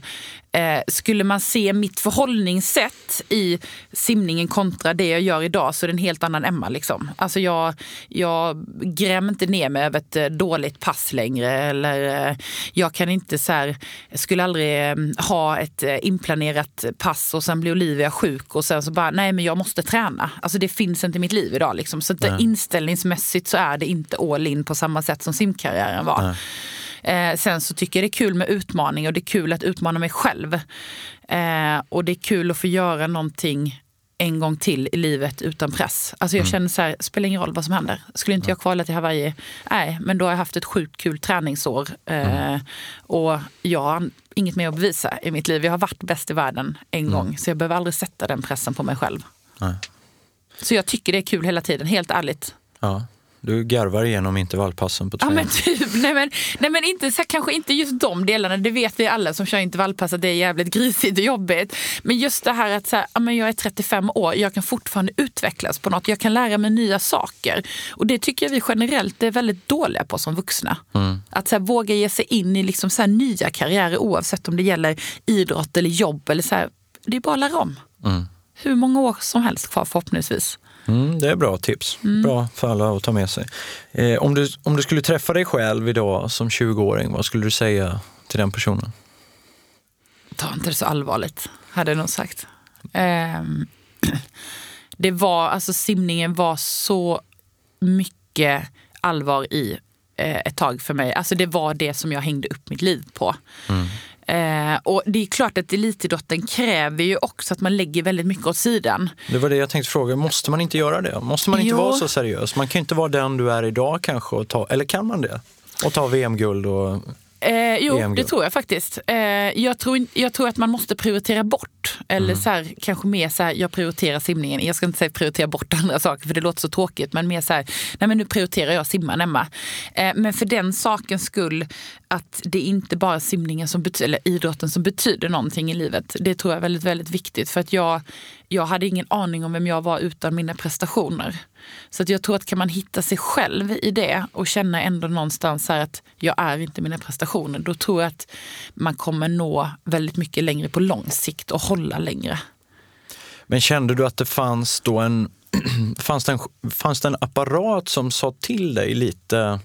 Eh, skulle man se mitt förhållningssätt i simningen kontra det jag gör idag så är det en helt annan Emma. Liksom. Alltså jag, jag grämer inte ner mig över ett eh, dåligt pass längre. Eller, eh, jag kan inte så här, skulle aldrig eh, ha ett inplanerat pass och sen blir Olivia sjuk och sen så bara, nej men jag måste träna. Alltså det finns inte i mitt liv idag. Liksom. Så det, inställningsmässigt så är det inte all in på samma sätt som simkarriären var. Nej. Eh, sen så tycker jag det är kul med utmaning och det är kul att utmana mig själv. Eh, och det är kul att få göra någonting en gång till i livet utan press. Alltså jag mm. känner så här, spelar ingen roll vad som händer. Skulle inte jag kvala till Hawaii, nej, men då har jag haft ett sjukt kul träningsår. Eh, mm. Och jag har inget mer att bevisa i mitt liv. Jag har varit bäst i världen en mm. gång, så jag behöver aldrig sätta den pressen på mig själv. Nej. Så jag tycker det är kul hela tiden, helt ärligt.
Ja. Du garvar igenom intervallpassen på
träning. Ja, men typ, nej, men, nej, men inte, så kanske inte just de delarna. Det vet vi alla som kör intervallpass att det är jävligt grisigt och jobbigt. Men just det här att så här, ja, men jag är 35 år, jag kan fortfarande utvecklas på något. Jag kan lära mig nya saker. Och det tycker jag vi generellt är väldigt dåliga på som vuxna. Mm. Att så här, våga ge sig in i liksom så nya karriärer oavsett om det gäller idrott eller jobb. Eller så här, det är bara att lära om. Mm. Hur många år som helst kvar förhoppningsvis.
Mm, det är bra tips. Mm. Bra för alla att ta med sig. Eh, om, du, om du skulle träffa dig själv idag som 20-åring, vad skulle du säga till den personen?
Ta inte det så allvarligt, hade jag nog sagt. Eh, det var, alltså simningen var så mycket allvar i eh, ett tag för mig. Alltså det var det som jag hängde upp mitt liv på. Mm. Eh, och det är klart att elitidrotten kräver ju också att man lägger väldigt mycket åt sidan.
Det var det jag tänkte fråga, måste man inte göra det? Måste man inte jo. vara så seriös? Man kan inte vara den du är idag kanske, och ta, eller kan man det? Och ta VM-guld och
Eh, jo, det tror jag faktiskt. Eh, jag, tror, jag tror att man måste prioritera bort. Eller mm. så här, kanske mer så här, jag prioriterar simningen. Jag ska inte säga prioritera bort andra saker för det låter så tråkigt. Men mer så här, nej men nu prioriterar jag simman Emma. Eh, men för den sakens skull att det inte bara är simningen som betyder, eller idrotten som betyder någonting i livet. Det tror jag är väldigt, väldigt viktigt. För att jag, jag hade ingen aning om vem jag var utan mina prestationer. Så att jag tror att kan man hitta sig själv i det och känna ändå någonstans här att jag är inte mina prestationer. Då tror jag att man kommer nå väldigt mycket längre på lång sikt och hålla längre.
Men kände du att det fanns då en, fanns det en, fanns det en apparat som sa till dig lite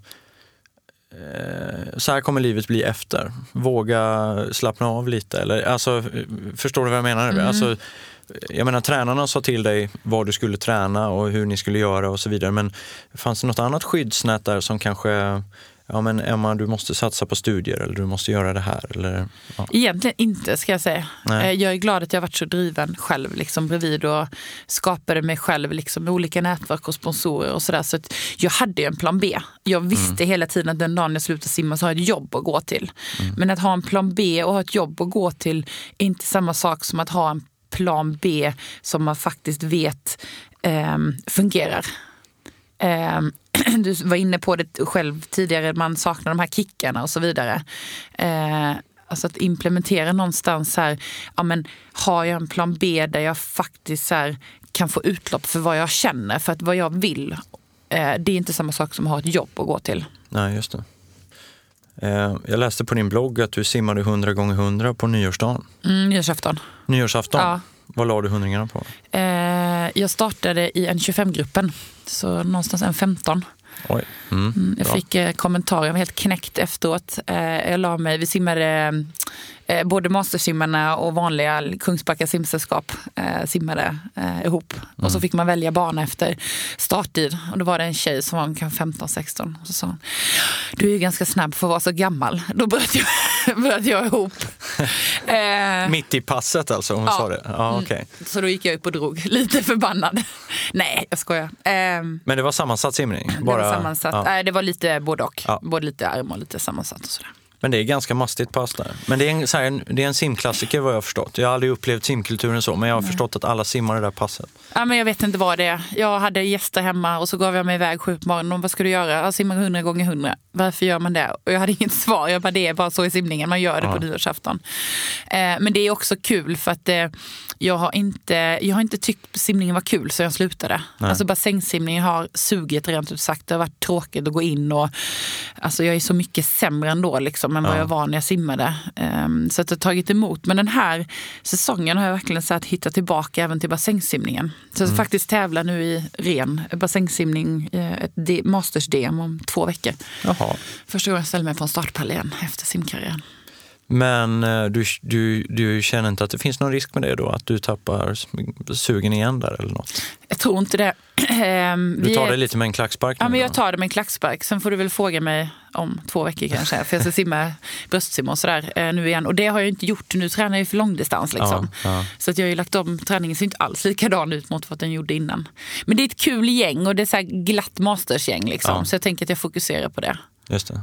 så här kommer livet bli efter. Våga slappna av lite. Eller, alltså, förstår du vad jag menar? Mm. Alltså, jag menar tränarna sa till dig vad du skulle träna och hur ni skulle göra och så vidare. Men fanns det något annat skyddsnät där som kanske ja men Emma du måste satsa på studier eller du måste göra det här? Eller,
ja. Egentligen inte ska jag säga. Nej. Eh, jag är glad att jag varit så driven själv liksom bredvid och skapade mig själv liksom, med olika nätverk och sponsorer och sådär. Så jag hade en plan B. Jag visste mm. hela tiden att den dagen jag slutar simma så har jag ett jobb att gå till. Mm. Men att ha en plan B och ha ett jobb att gå till är inte samma sak som att ha en plan B som man faktiskt vet eh, fungerar. Eh, du var inne på det själv tidigare, man saknar de här kickarna och så vidare. Eh, alltså att implementera någonstans här, ja men har jag en plan B där jag faktiskt här, kan få utlopp för vad jag känner, för att vad jag vill. Eh, det är inte samma sak som att ha ett jobb att gå till.
Nej, just det. Eh, jag läste på din blogg att du simmade 100 gånger 100 på nyårsdagen.
Mm, nyårsafton.
Nyårsafton? Ja. Vad la du hundringarna på?
Jag startade i en 25-gruppen, så någonstans en 15.
Oj. Mm,
mm jag fick eh, kommentarer, jag var helt knäckt efteråt. Eh, jag la mig, vi simmade eh, både mastersimmarna och vanliga Kungsbacka simsällskap eh, simmade eh, ihop. Mm. Och så mm. fick man välja bana efter starttid. Och då var det en tjej som var kanske 15-16. Och så sa hon, du är ju ganska snabb för att vara så gammal. Då bröt jag bröt jag ihop.
eh, Mitt i passet alltså? Hon ja. sa det? Okay. Mm.
Så då gick jag upp och drog, lite förbannad. Nej, jag skojar. Eh,
Men det var sammansatt simning?
Bara, det var sammansatt. Ja. Det var lite både och. Ja. Både lite arm och lite sammansatt och sådär.
Men det är ganska mastigt pass där. Men det är en, så här, det är en simklassiker vad jag har förstått. Jag har aldrig upplevt simkulturen så, men jag har förstått att alla simmar det där passet.
Ja, men jag vet inte vad det är. Jag hade gäster hemma och så gav jag mig iväg sju på morgonen. Vad ska du göra? Jag simmar hundra gånger hundra. Varför gör man det? Och jag hade inget svar. Jag bara, det är bara så i simningen. Man gör det ja. på nyårsafton. Eh, men det är också kul för att eh, jag, har inte, jag har inte tyckt simningen var kul så jag slutade. Nej. Alltså bassängsimningen har sugit rent ut sagt. Det har varit tråkigt att gå in och alltså, jag är så mycket sämre ändå liksom, än vad ja. jag var när jag simmade. Eh, så att det har tagit emot. Men den här säsongen har jag verkligen så att hitta tillbaka även till bassängsimningen. Så jag mm. faktiskt tävla nu i ren bassängsimning, eh, ett masters-DM om två veckor. Jaha. Första gången jag ställer mig på en startpall igen efter simkarriären.
Men eh, du, du, du känner inte att det finns någon risk med det då? Att du tappar sugen igen där eller något?
Jag tror inte det.
Ehm, du tar det lite med en klackspark?
Ja, men jag tar det med en klackspark. Sen får du väl fråga mig om två veckor kanske. För jag ska simma bröstsim och sådär eh, nu igen. Och det har jag inte gjort. Nu tränar jag för långdistans. Liksom. Ja, ja. Så att jag har ju lagt om. Träningen ser inte alls likadan ut mot vad den gjorde innan. Men det är ett kul gäng och det är så glatt mastersgäng. Liksom. Ja. Så jag tänker att jag fokuserar på det.
Just det.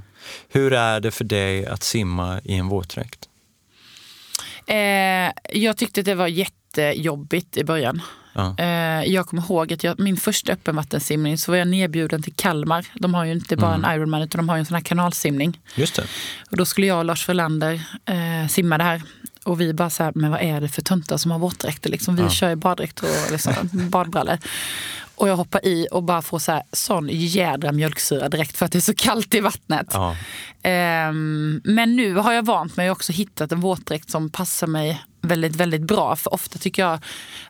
Hur är det för dig att simma i en våtdräkt?
Eh, jag tyckte det var jättejobbigt i början. Ja. Eh, jag kommer ihåg att jag, min första öppenvattensimning så var jag nedbjuden till Kalmar. De har ju inte bara mm. en Ironman utan de har ju en sån här kanalsimning.
Just det.
Och då skulle jag och Lars Frölander eh, simma det här. Och vi bara så här, men vad är det för töntar som har våtdräkter? Liksom, vi ja. kör ju baddräkt och liksom, badbrallor. Och jag hoppar i och bara får så här, sån jädra mjölksyra direkt för att det är så kallt i vattnet. Ja. Um, men nu har jag vant mig och också hittat en våtdräkt som passar mig väldigt, väldigt bra. För ofta tycker jag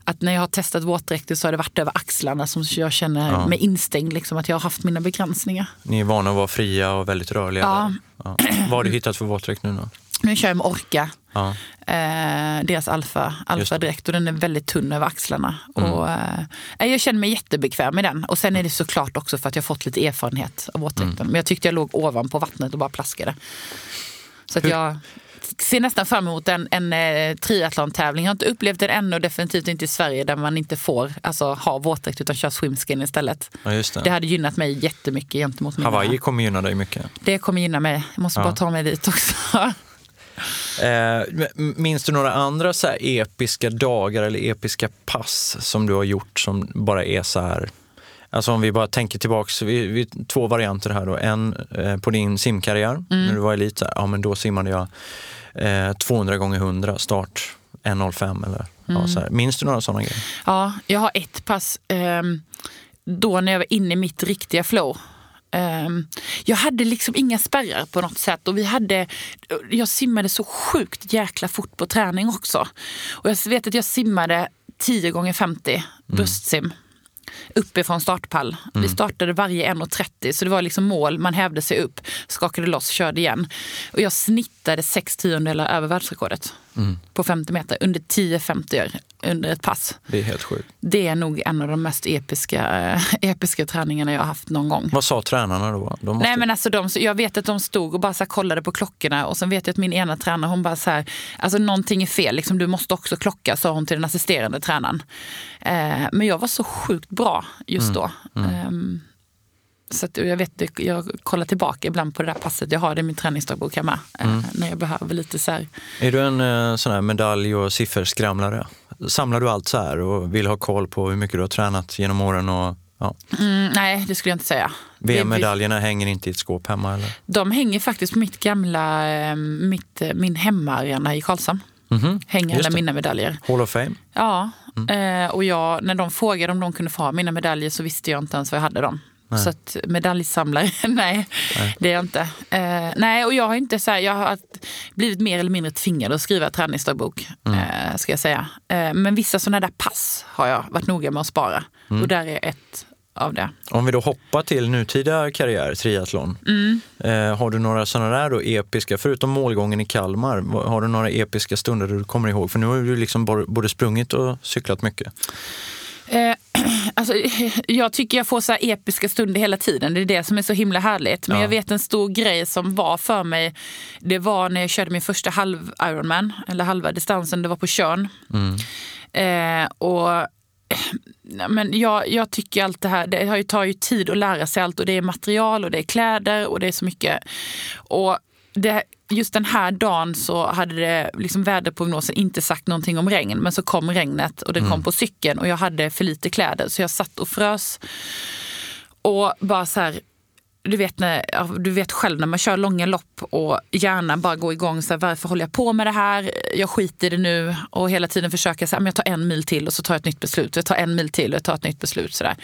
att när jag har testat våtdräkter så har det varit över axlarna som jag känner ja. mig instängd. Liksom, att jag har haft mina begränsningar.
Ni är vana att vara fria och väldigt rörliga. Ja. ja. Vad har du hittat för våtdräkt nu då?
Nu kör jag med Orka. Ja. Eh, deras alfa, alfa direkt och den är väldigt tunn över axlarna. Mm. Och, eh, jag känner mig jättebekväm med den. Och sen är det såklart också för att jag fått lite erfarenhet av våtdräkten. Mm. Men jag tyckte jag låg ovanpå vattnet och bara plaskade. Så att jag ser nästan fram emot en, en eh, triathlon-tävling. Jag har inte upplevt den ännu, definitivt inte i Sverige där man inte får alltså, ha våtdräkt utan kör swimskin istället.
Ja, det.
det. hade gynnat mig jättemycket gentemot mina.
Hawaii kommer gynna dig mycket.
Det kommer gynna mig. Jag måste ja. bara ta mig dit också.
Eh, minns du några andra så episka dagar eller episka pass som du har gjort som bara är så här Alltså om vi bara tänker tillbaks, vi, vi, två varianter här då. En eh, på din simkarriär, mm. när du var elit, ja men då simmade jag eh, 200 gånger 100 start 1.05 eller mm. ja, så här. Minns du några sådana grejer?
Ja, jag har ett pass eh, då när jag var inne i mitt riktiga flow. Um, jag hade liksom inga spärrar på något sätt. Och vi hade, jag simmade så sjukt jäkla fort på träning också. Och jag vet att jag simmade 10 gånger 50 mm. bröstsim uppifrån startpall. Mm. Vi startade varje 1.30 så det var liksom mål, man hävde sig upp, skakade loss, körde igen. Och jag snittade 6 tiondelar över världsrekordet mm. på 50 meter under 10.50 under ett pass.
Det är helt sjukt.
Det är nog en av de mest episka, äh, episka träningarna jag har haft någon gång.
Vad sa tränarna då?
måste... Nej, men alltså de, jag vet att de stod och bara så kollade på klockorna och sen vet jag att min ena tränare hon bara så här, alltså någonting är fel, liksom, du måste också klocka, sa hon till den assisterande tränaren. Eh, men jag var så sjukt bra just mm. då. Mm. Mm. Så jag, vet, jag kollar tillbaka ibland på det där passet. Jag har det i min träningsdagbok hemma. Eh, mm. När jag behöver lite så här.
Är du en eh, sån här medalj och sifferskramlare? Samlar du allt så här och vill ha koll på hur mycket du har tränat genom åren? Och, ja.
Mm, nej, det skulle jag inte säga.
VM-medaljerna hänger inte i ett skåp hemma? Eller?
De hänger faktiskt på mitt gamla, eh, mitt, min hemmaarena i Karlshamn. Mm -hmm. Hänger alla mina medaljer.
Hall of Fame?
Ja, mm. och jag, när de frågade om de kunde få ha mina medaljer så visste jag inte ens vad jag hade dem. Nej. Så att medaljsamlare, nej, nej, det är jag inte. Eh, nej, och jag har inte så här, jag har blivit mer eller mindre tvingad att skriva träningsdagbok. Mm. Eh, ska jag säga. Eh, men vissa sådana där pass har jag varit noga med att spara. Mm. Och där är ett av det.
Om vi då hoppar till nutida karriär, triathlon. Mm. Eh, har du några sådana där då episka, förutom målgången i Kalmar, har du några episka stunder du kommer ihåg? För nu har du liksom både sprungit och cyklat mycket.
Alltså, jag tycker jag får så här episka stunder hela tiden. Det är det som är så himla härligt. Men
Ja.
jag vet en stor grej som var för mig. Det var när jag körde min första halv Ironman, eller halva distansen. Det var på Tjörn. Eh, och Men jag, jag tycker allt det här, det har ju, tar ju tid att lära sig allt och det är material och det är kläder och det är så mycket. Och det, just den här dagen så hade det, liksom väderprognosen inte sagt någonting om regn men så kom regnet och det kom på cykeln och jag hade för lite kläder så jag satt och frös. Och bara så här, du vet, när, du vet själv när man kör långa lopp och hjärnan bara går igång. Så här, varför håller jag på med det här? Jag skiter i det nu. Och hela tiden försöka så här, men jag tar en mil till och så tar jag ett nytt beslut. Jag tar en mil till och jag tar ett nytt beslut. Så där.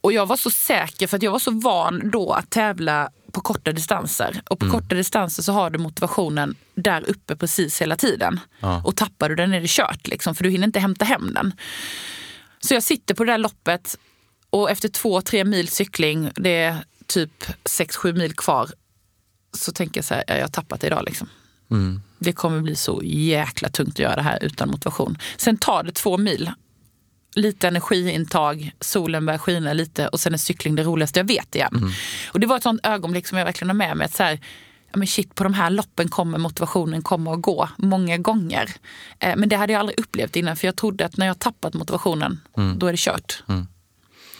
Och jag var så säker för att jag var så van då att tävla på korta distanser. Och på korta distanser så har du motivationen där uppe precis hela tiden.
Ja.
Och tappar du den är det kört liksom, för du hinner inte hämta hem den. Så jag sitter på det där loppet och efter två, tre mil cykling, det är typ sex, sju mil kvar, så tänker jag så här, ja, jag har tappat det idag liksom.
Mm.
Det kommer bli så jäkla tungt att göra det här utan motivation. Sen tar det två mil. Lite energiintag, solen börjar skina lite och sen är cykling det roligaste jag vet igen. Och det var ett sånt ögonblick som jag verkligen har med mig. Att så här, ja men shit, på de här loppen kommer motivationen komma och gå många gånger. Eh, men det hade jag aldrig upplevt innan för jag trodde att när jag tappat motivationen, då är det kört.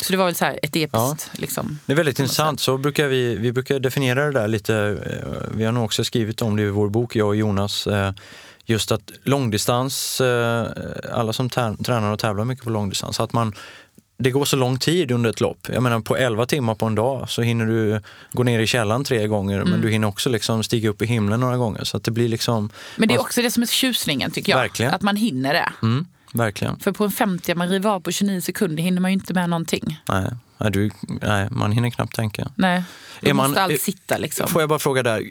Så det var väl så ett episkt... Liksom,
Det är väldigt intressant. Så brukar vi, vi brukar definiera det där lite. eh, Vi har nog också skrivit om det i vår bok, jag och Jonas. eh, Just att långdistans, eh, alla som tränar och tävlar mycket på långdistans, att man det går så lång tid under ett lopp. Jag menar på 11 timmar på en dag så hinner du gå ner i källaren tre gånger men du hinner också liksom stiga upp i himlen några gånger. Så att det blir liksom...
Men det är också det som är tjusningen tycker jag.
Verkligen.
Att man hinner det.
Mm, verkligen.
För på en 50 man river av på 29 sekunder hinner man ju inte med någonting.
Nej, nej, du, nej, man hinner knappt tänka.
Nej, då
Är man-
måste allt
eh,
sitta liksom.
Får jag bara fråga där,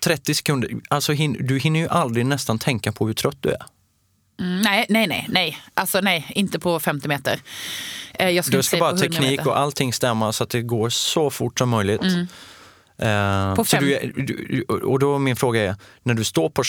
30 sekunder, alltså hin, du hinner ju aldrig nästan tänka på hur trött du är.
Mm, nej, nej, nej, nej. Alltså nej, inte på 50 meter. Eh, Jag
Då
inte
ska bara
på 100
teknik
meter.
och allting stämma så att det går så fort som möjligt. Eh,
På
så
fem-
du, du, och då min fråga är, när du står på,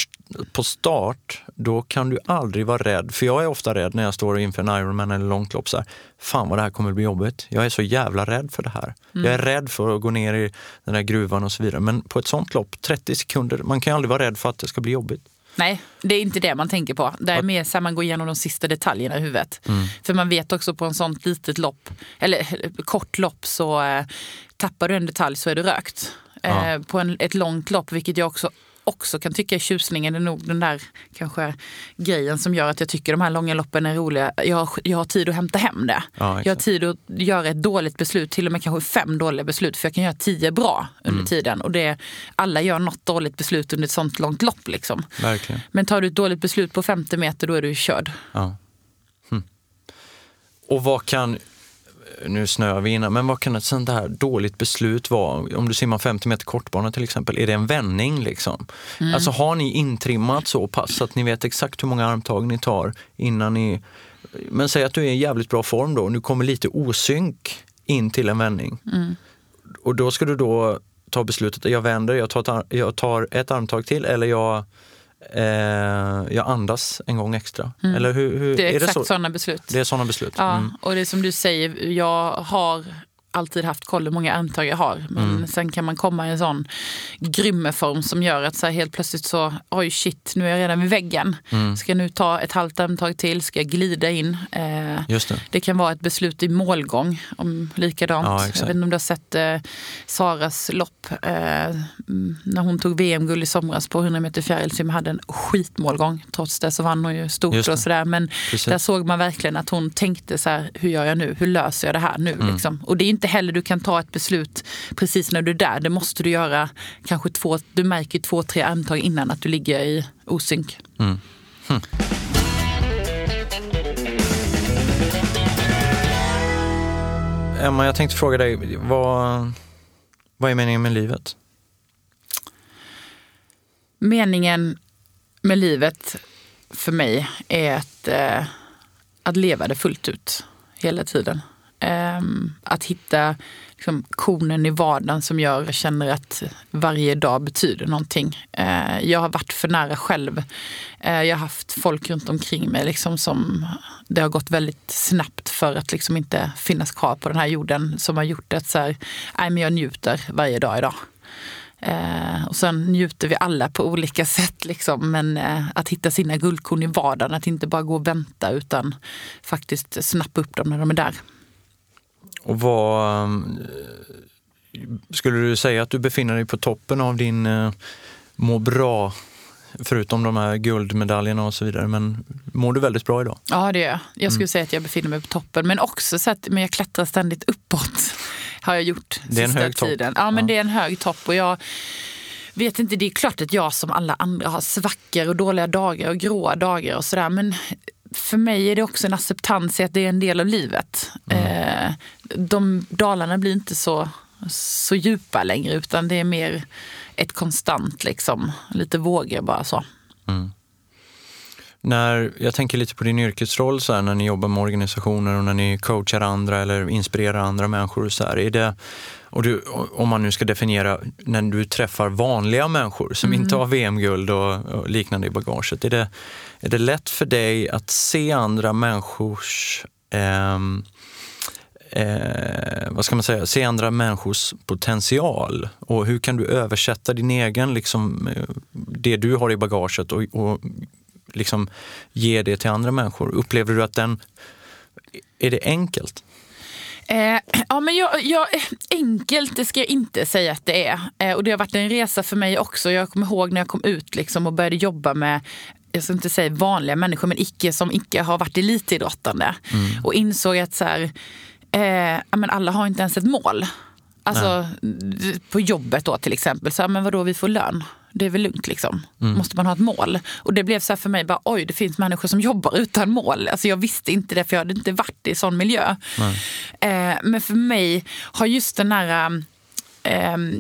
på start, då kan du aldrig vara rädd. För jag är ofta rädd när jag står inför en Ironman eller långt lopp. Så här, Fan vad det här kommer bli jobbigt. Jag är så jävla rädd för det här. Jag är rädd för att gå ner i den där gruvan och så vidare. Men på ett sånt lopp, 30 sekunder, man kan aldrig vara rädd för att det ska bli jobbigt.
Nej, det är inte det man tänker på. Det är mer så här man går igenom de sista detaljerna i huvudet.
Mm.
För man vet också på en sånt litet lopp, eller kort lopp, så eh, tappar du en detalj så är du rökt.
Ja.
Eh, på en, ett långt lopp, vilket jag också också kan tycka är tjusningen, är nog den där kanske grejen som gör att jag tycker de här långa loppen är roliga. Jag har, jag har tid att hämta hem det.
Ja,
jag har tid att göra ett dåligt beslut, till och med kanske fem dåliga beslut, för jag kan göra tio bra under
Mm.
tiden. Och det, alla gör något dåligt beslut under ett sånt långt lopp. Liksom.
Verkligen.
Men tar du ett dåligt beslut på 50 meter då är du körd.
Ja. Hm. Och vad kan, nu snöar vi in här, men vad kan ett sånt här dåligt beslut vara? Om du simmar 50 meter kortbana till exempel, är det en vändning liksom? Alltså har ni intrimmat så pass att ni vet exakt hur många armtag ni tar innan ni... Men säg att du är i jävligt bra form då, och nu kommer lite osynk in till en vändning. Och då ska du då ta beslutet, jag vänder, jag tar ett, jag tar ett armtag till eller jag, eh, jag andas en gång extra. Eller hur, hur,
Det är, exakt
så?
sådana beslut.
Det är sådana beslut?
Ja,
Mm.
och det är som du säger, jag har alltid haft koll hur många armtag jag har. Men
Mm.
sen kan man komma i en sån grymmeform som gör att så helt plötsligt så, oj shit, nu är jag redan vid väggen.
Mm.
Ska jag nu ta ett halvt armtag till? Ska jag glida in? Eh,
Just det.
Det kan vara ett beslut i målgång, om likadant.
Ja,
jag vet inte om du har sett eh, Saras lopp eh, mm, när hon tog VM-guld i somras på 100 meter fjärilsim hade en skitmålgång. Trots det så vann hon ju stort och sådär. Men
Precis.
där såg man verkligen att hon tänkte så här, hur gör jag nu? Hur löser jag det här nu?
Mm.
Liksom? Och det är inte heller du kan ta ett beslut precis när du är där. Det måste du göra kanske två, du märker två, tre armtag innan att du ligger i osynk.
Emma, jag tänkte fråga dig, vad, vad är meningen med livet?
Meningen med livet för mig är att, eh, att leva det fullt ut hela tiden. Ehm, att hitta liksom, konen i vardagen som gör att jag känner att varje dag betyder någonting. Eh, jag har varit för nära själv. Eh, jag har haft folk runt omkring mig liksom, som det har gått väldigt snabbt för att liksom inte finnas kvar på den här jorden som har gjort att så här, nej, men jag njuter varje dag idag. Eh, och sen njuter vi alla på olika sätt. Liksom. Men eh, att hitta sina guldkorn i vardagen, att inte bara gå och vänta utan faktiskt snappa upp dem när de är där.
Och vad skulle du säga att du befinner dig på toppen av din eh, må bra Förutom de här guldmedaljerna och så vidare. Men mår du väldigt bra idag?
Ja, det gör jag. Jag skulle mm. säga att jag befinner mig på toppen. Men också så att men jag klättrar ständigt uppåt. Har jag gjort
det är en hög
tiden.
Topp.
Ja, men ja. det är en hög topp. Och jag vet inte, det är klart att jag som alla andra har svackor och dåliga dagar och gråa dagar och sådär. Men för mig är det också en acceptans i att det är en del av livet. Mm. De dalarna blir inte så så djupa längre utan det är mer ett konstant, liksom, lite vågor bara så. Mm.
När, jag tänker lite på din yrkesroll så här, när ni jobbar med organisationer och när ni coachar andra eller inspirerar andra människor. Så här, är det, och du, om man nu ska definiera när du träffar vanliga människor som mm. inte har VM-guld och, och, liknande i bagaget. Är det, är det lätt för dig att se andra människors eh, eh, vad ska man säga, se andra människors potential. Och hur kan du översätta din egen, liksom, eh, det du har i bagaget och, och liksom ge det till andra människor? Upplever du att den, är det enkelt?
Eh, ja, men jag, jag, enkelt, det ska jag inte säga att det är. Eh, och det har varit en resa för mig också. Jag kommer ihåg när jag kom ut liksom och började jobba med jag ska inte säga vanliga människor, men icke som icke har varit elitidrottande. Mm. Och insåg att så här, eh, men alla har inte ens ett mål. Alltså Nej. på jobbet då till exempel, så, men vadå vi får lön. Det är väl lugnt liksom. Mm. Måste man ha ett mål? Och det blev så för mig, bara, oj det finns människor som jobbar utan mål. Alltså jag visste inte det för jag hade inte varit i sån miljö. Eh, men för mig har just den här Ehm,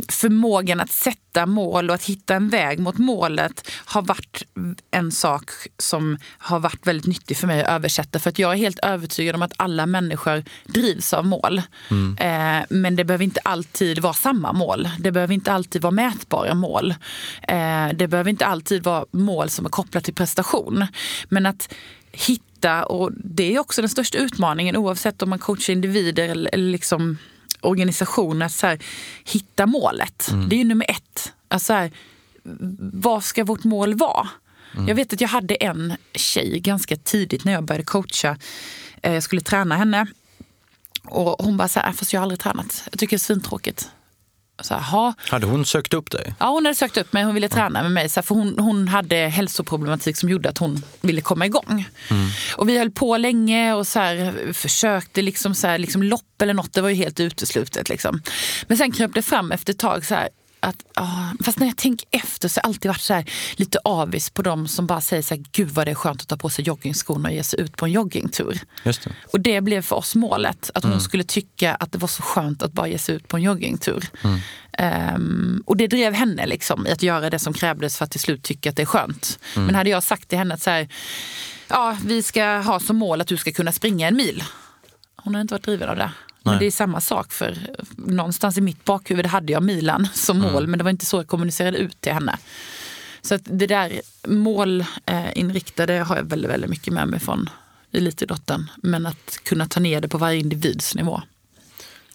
förmågan att sätta mål och att hitta en väg mot målet har varit en sak som har varit väldigt nyttig för mig att översätta. För att jag är helt övertygad om att alla människor drivs av mål. Mm. Eh, men det behöver inte alltid vara samma mål. Det behöver inte alltid vara mätbara mål. Eh, det behöver inte alltid vara mål som är kopplat till prestation. Men att hitta, och det är också den största utmaningen oavsett om man coachar individer eller liksom organisationer att så här, hitta målet. Mm. Det är ju nummer ett. Alltså här, vad ska vårt mål vara? Mm. Jag vet att jag hade en tjej ganska tidigt när jag började coacha. Eh, jag skulle träna henne. Och hon bara så här, äh, fast jag har aldrig tränat. Jag tycker det är svintråkigt. Så här,
hade hon sökt upp dig?
Ja, hon hade sökt upp mig. Hon ville träna med mig. Så här, för hon, hon hade hälsoproblematik som gjorde att hon ville komma igång. Mm. Och vi höll på länge och så här, försökte liksom, så här, liksom lopp eller något. Det var ju helt uteslutet. Liksom. Men sen kröp det fram efter ett tag. Så här, att, oh, fast när jag tänker efter så har jag alltid varit så här, lite avis på dem som bara säger så här, gud vad det är skönt att ta på sig joggingskorna och ge sig ut på en joggingtur.
Just det.
Och det blev för oss målet, att mm. hon skulle tycka att det var så skönt att bara ge sig ut på en joggingtur. Mm. Um, och det drev henne liksom, i att göra det som krävdes för att till slut tycka att det är skönt. Mm. Men hade jag sagt till henne att så här, ja, vi ska ha som mål att du ska kunna springa en mil. Hon hade inte varit driven av det. Men det är samma sak för någonstans i mitt bakhuvud hade jag Milan som mm. mål mm. men det var inte så jag kommunicerade ut till henne. Så att det där målinriktade har jag väldigt, väldigt mycket med mig från elitidrotten. Men att kunna ta ner det på varje individs nivå.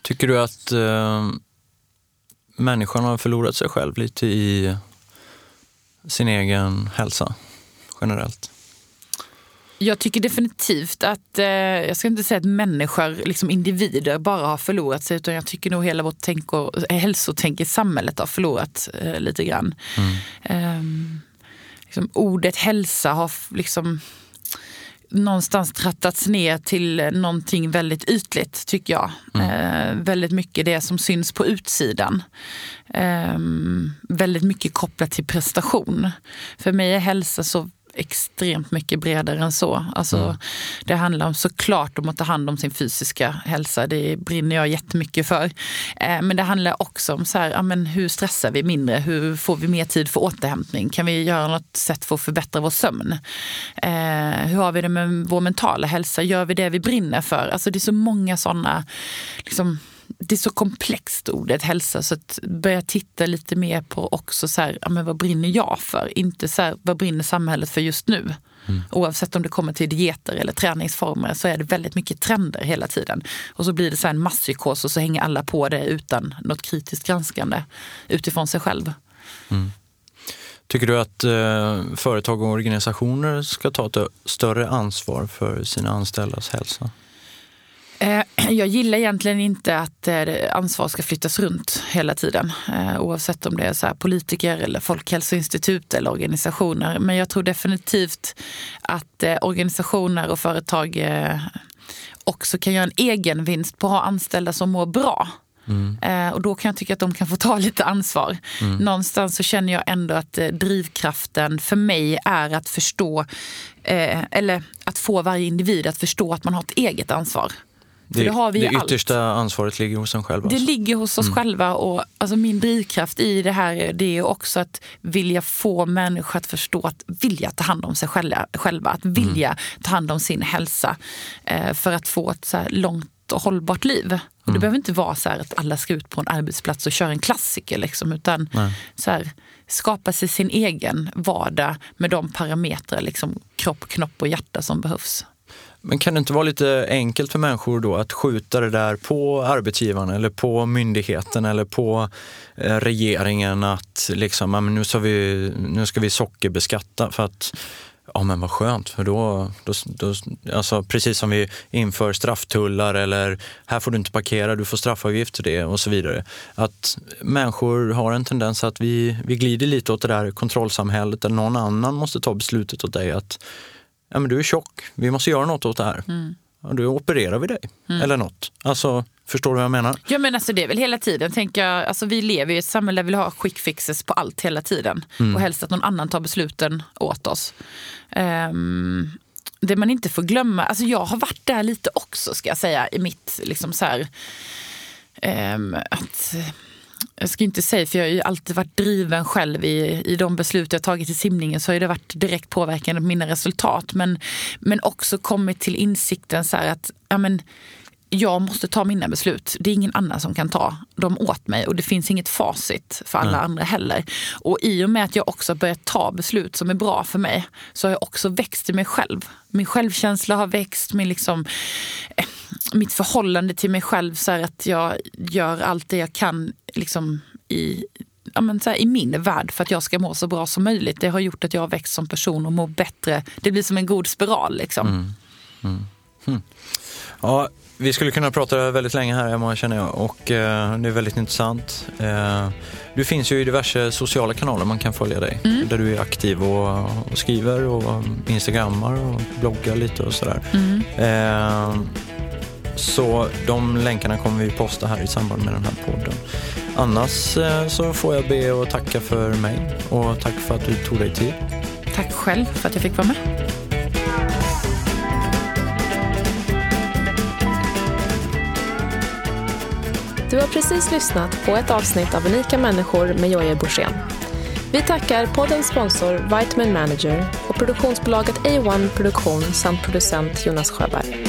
Tycker du att eh, människan har förlorat sig själv lite i sin egen hälsa generellt?
Jag tycker definitivt att, eh, jag ska inte säga att människor, liksom individer, bara har förlorat sig. Utan jag tycker nog hela vårt tänk och, eh, hälsotänk i samhället har förlorat eh, lite grann. Mm. Eh, liksom, ordet hälsa har liksom någonstans trattats ner till någonting väldigt ytligt, tycker jag. Mm. Eh, väldigt mycket det som syns på utsidan. Eh, väldigt mycket kopplat till prestation. För mig är hälsa så extremt mycket bredare än så. Alltså, mm. Det handlar om, såklart om att ta hand om sin fysiska hälsa. Det brinner jag jättemycket för. Eh, men det handlar också om så här, ja, men hur stressar vi mindre? Hur får vi mer tid för återhämtning? Kan vi göra något sätt för att förbättra vår sömn? Eh, hur har vi det med vår mentala hälsa? Gör vi det vi brinner för? Alltså, det är så många sådana liksom, det är så komplext ordet hälsa så att börja titta lite mer på också så här, ja, men vad brinner jag för? Inte så här, vad brinner samhället för just nu? Mm. Oavsett om det kommer till dieter eller träningsformer så är det väldigt mycket trender hela tiden. Och så blir det så en masspsykos och så hänger alla på det utan något kritiskt granskande utifrån sig själv. Mm.
Tycker du att eh, företag och organisationer ska ta ett större ansvar för sina anställdas hälsa?
Eh, jag gillar egentligen inte att eh, ansvar ska flyttas runt hela tiden. Eh, oavsett om det är så politiker, eller Folkhälsoinstitut eller organisationer. Men jag tror definitivt att organisationer och företag också kan göra en egen vinst på att ha anställda som mår bra. Mm. Och då kan jag tycka att de kan få ta lite ansvar. Mm. Någonstans så känner jag ändå att drivkraften för mig är att förstå, eh, eller att få varje individ att förstå att man har ett eget ansvar.
Det, det, har vi det yttersta allt. ansvaret ligger hos en själv?
Alltså. Det ligger hos oss mm. själva. Och alltså min drivkraft i det här det är också att vilja få människor att förstå att vilja ta hand om sig själva. Att vilja mm. ta hand om sin hälsa. Eh, för att få ett så långt och hållbart liv. Och det mm. behöver inte vara så att alla ska ut på en arbetsplats och köra en klassiker. Liksom, utan så här, skapa sig sin egen vardag med de parametrar, liksom, kropp, knopp och hjärta som behövs.
Men kan det inte vara lite enkelt för människor då att skjuta det där på arbetsgivaren eller på myndigheten eller på eh, regeringen att liksom, nu, ska vi, nu ska vi sockerbeskatta för att Ja men vad skönt, för då, då, då, alltså precis som vi inför strafftullar eller här får du inte parkera, du får straffavgift för det och så vidare. Att människor har en tendens att vi, vi glider lite åt det där kontrollsamhället där någon annan måste ta beslutet åt dig att ja, men du är tjock, vi måste göra något åt det här. Mm. Ja, då opererar vi dig, mm. eller något. Alltså, Förstår du vad jag menar?
Ja, men alltså det är väl hela tiden. Tänker jag, alltså vi lever i ett samhälle där vi vill ha quick fixes på allt hela tiden. Mm. Och helst att någon annan tar besluten åt oss. Um, det man inte får glömma, alltså jag har varit där lite också ska jag säga i mitt liksom så här, um, att jag ska inte säga, för jag har ju alltid varit driven själv i, i de beslut jag tagit i simningen så har det varit direkt påverkande på mina resultat. Men, men också kommit till insikten så att ja, men, jag måste ta mina beslut. Det är ingen annan som kan ta dem åt mig och det finns inget facit för alla Nej. andra heller. Och i och med att jag också börjat ta beslut som är bra för mig så har jag också växt i mig själv. Min självkänsla har växt, min liksom, eh, mitt förhållande till mig själv så att jag gör allt det jag kan liksom, i, ja, men så här, i min värld för att jag ska må så bra som möjligt. Det har gjort att jag har växt som person och mår bättre. Det blir som en god spiral. Liksom. Mm. Mm.
Mm. Ja, vi skulle kunna prata väldigt länge här Emma känner jag och eh, det är väldigt intressant. Eh, du finns ju i diverse sociala kanaler man kan följa dig mm. där du är aktiv och, och, skriver och instagrammar och bloggar lite och sådär. Mm. Eh, så de länkarna kommer vi posta här i samband med den här podden. Annars eh, så får jag be och tacka för mig och tack för att du tog dig tid.
Tack själv för att jag fick vara med.
Du har precis lyssnat på ett avsnitt av Unika människor med Jojje Borssén. Vi tackar poddens sponsor Vitamin Manager och produktionsbolaget A1 Produktion samt producent Jonas Sjöberg.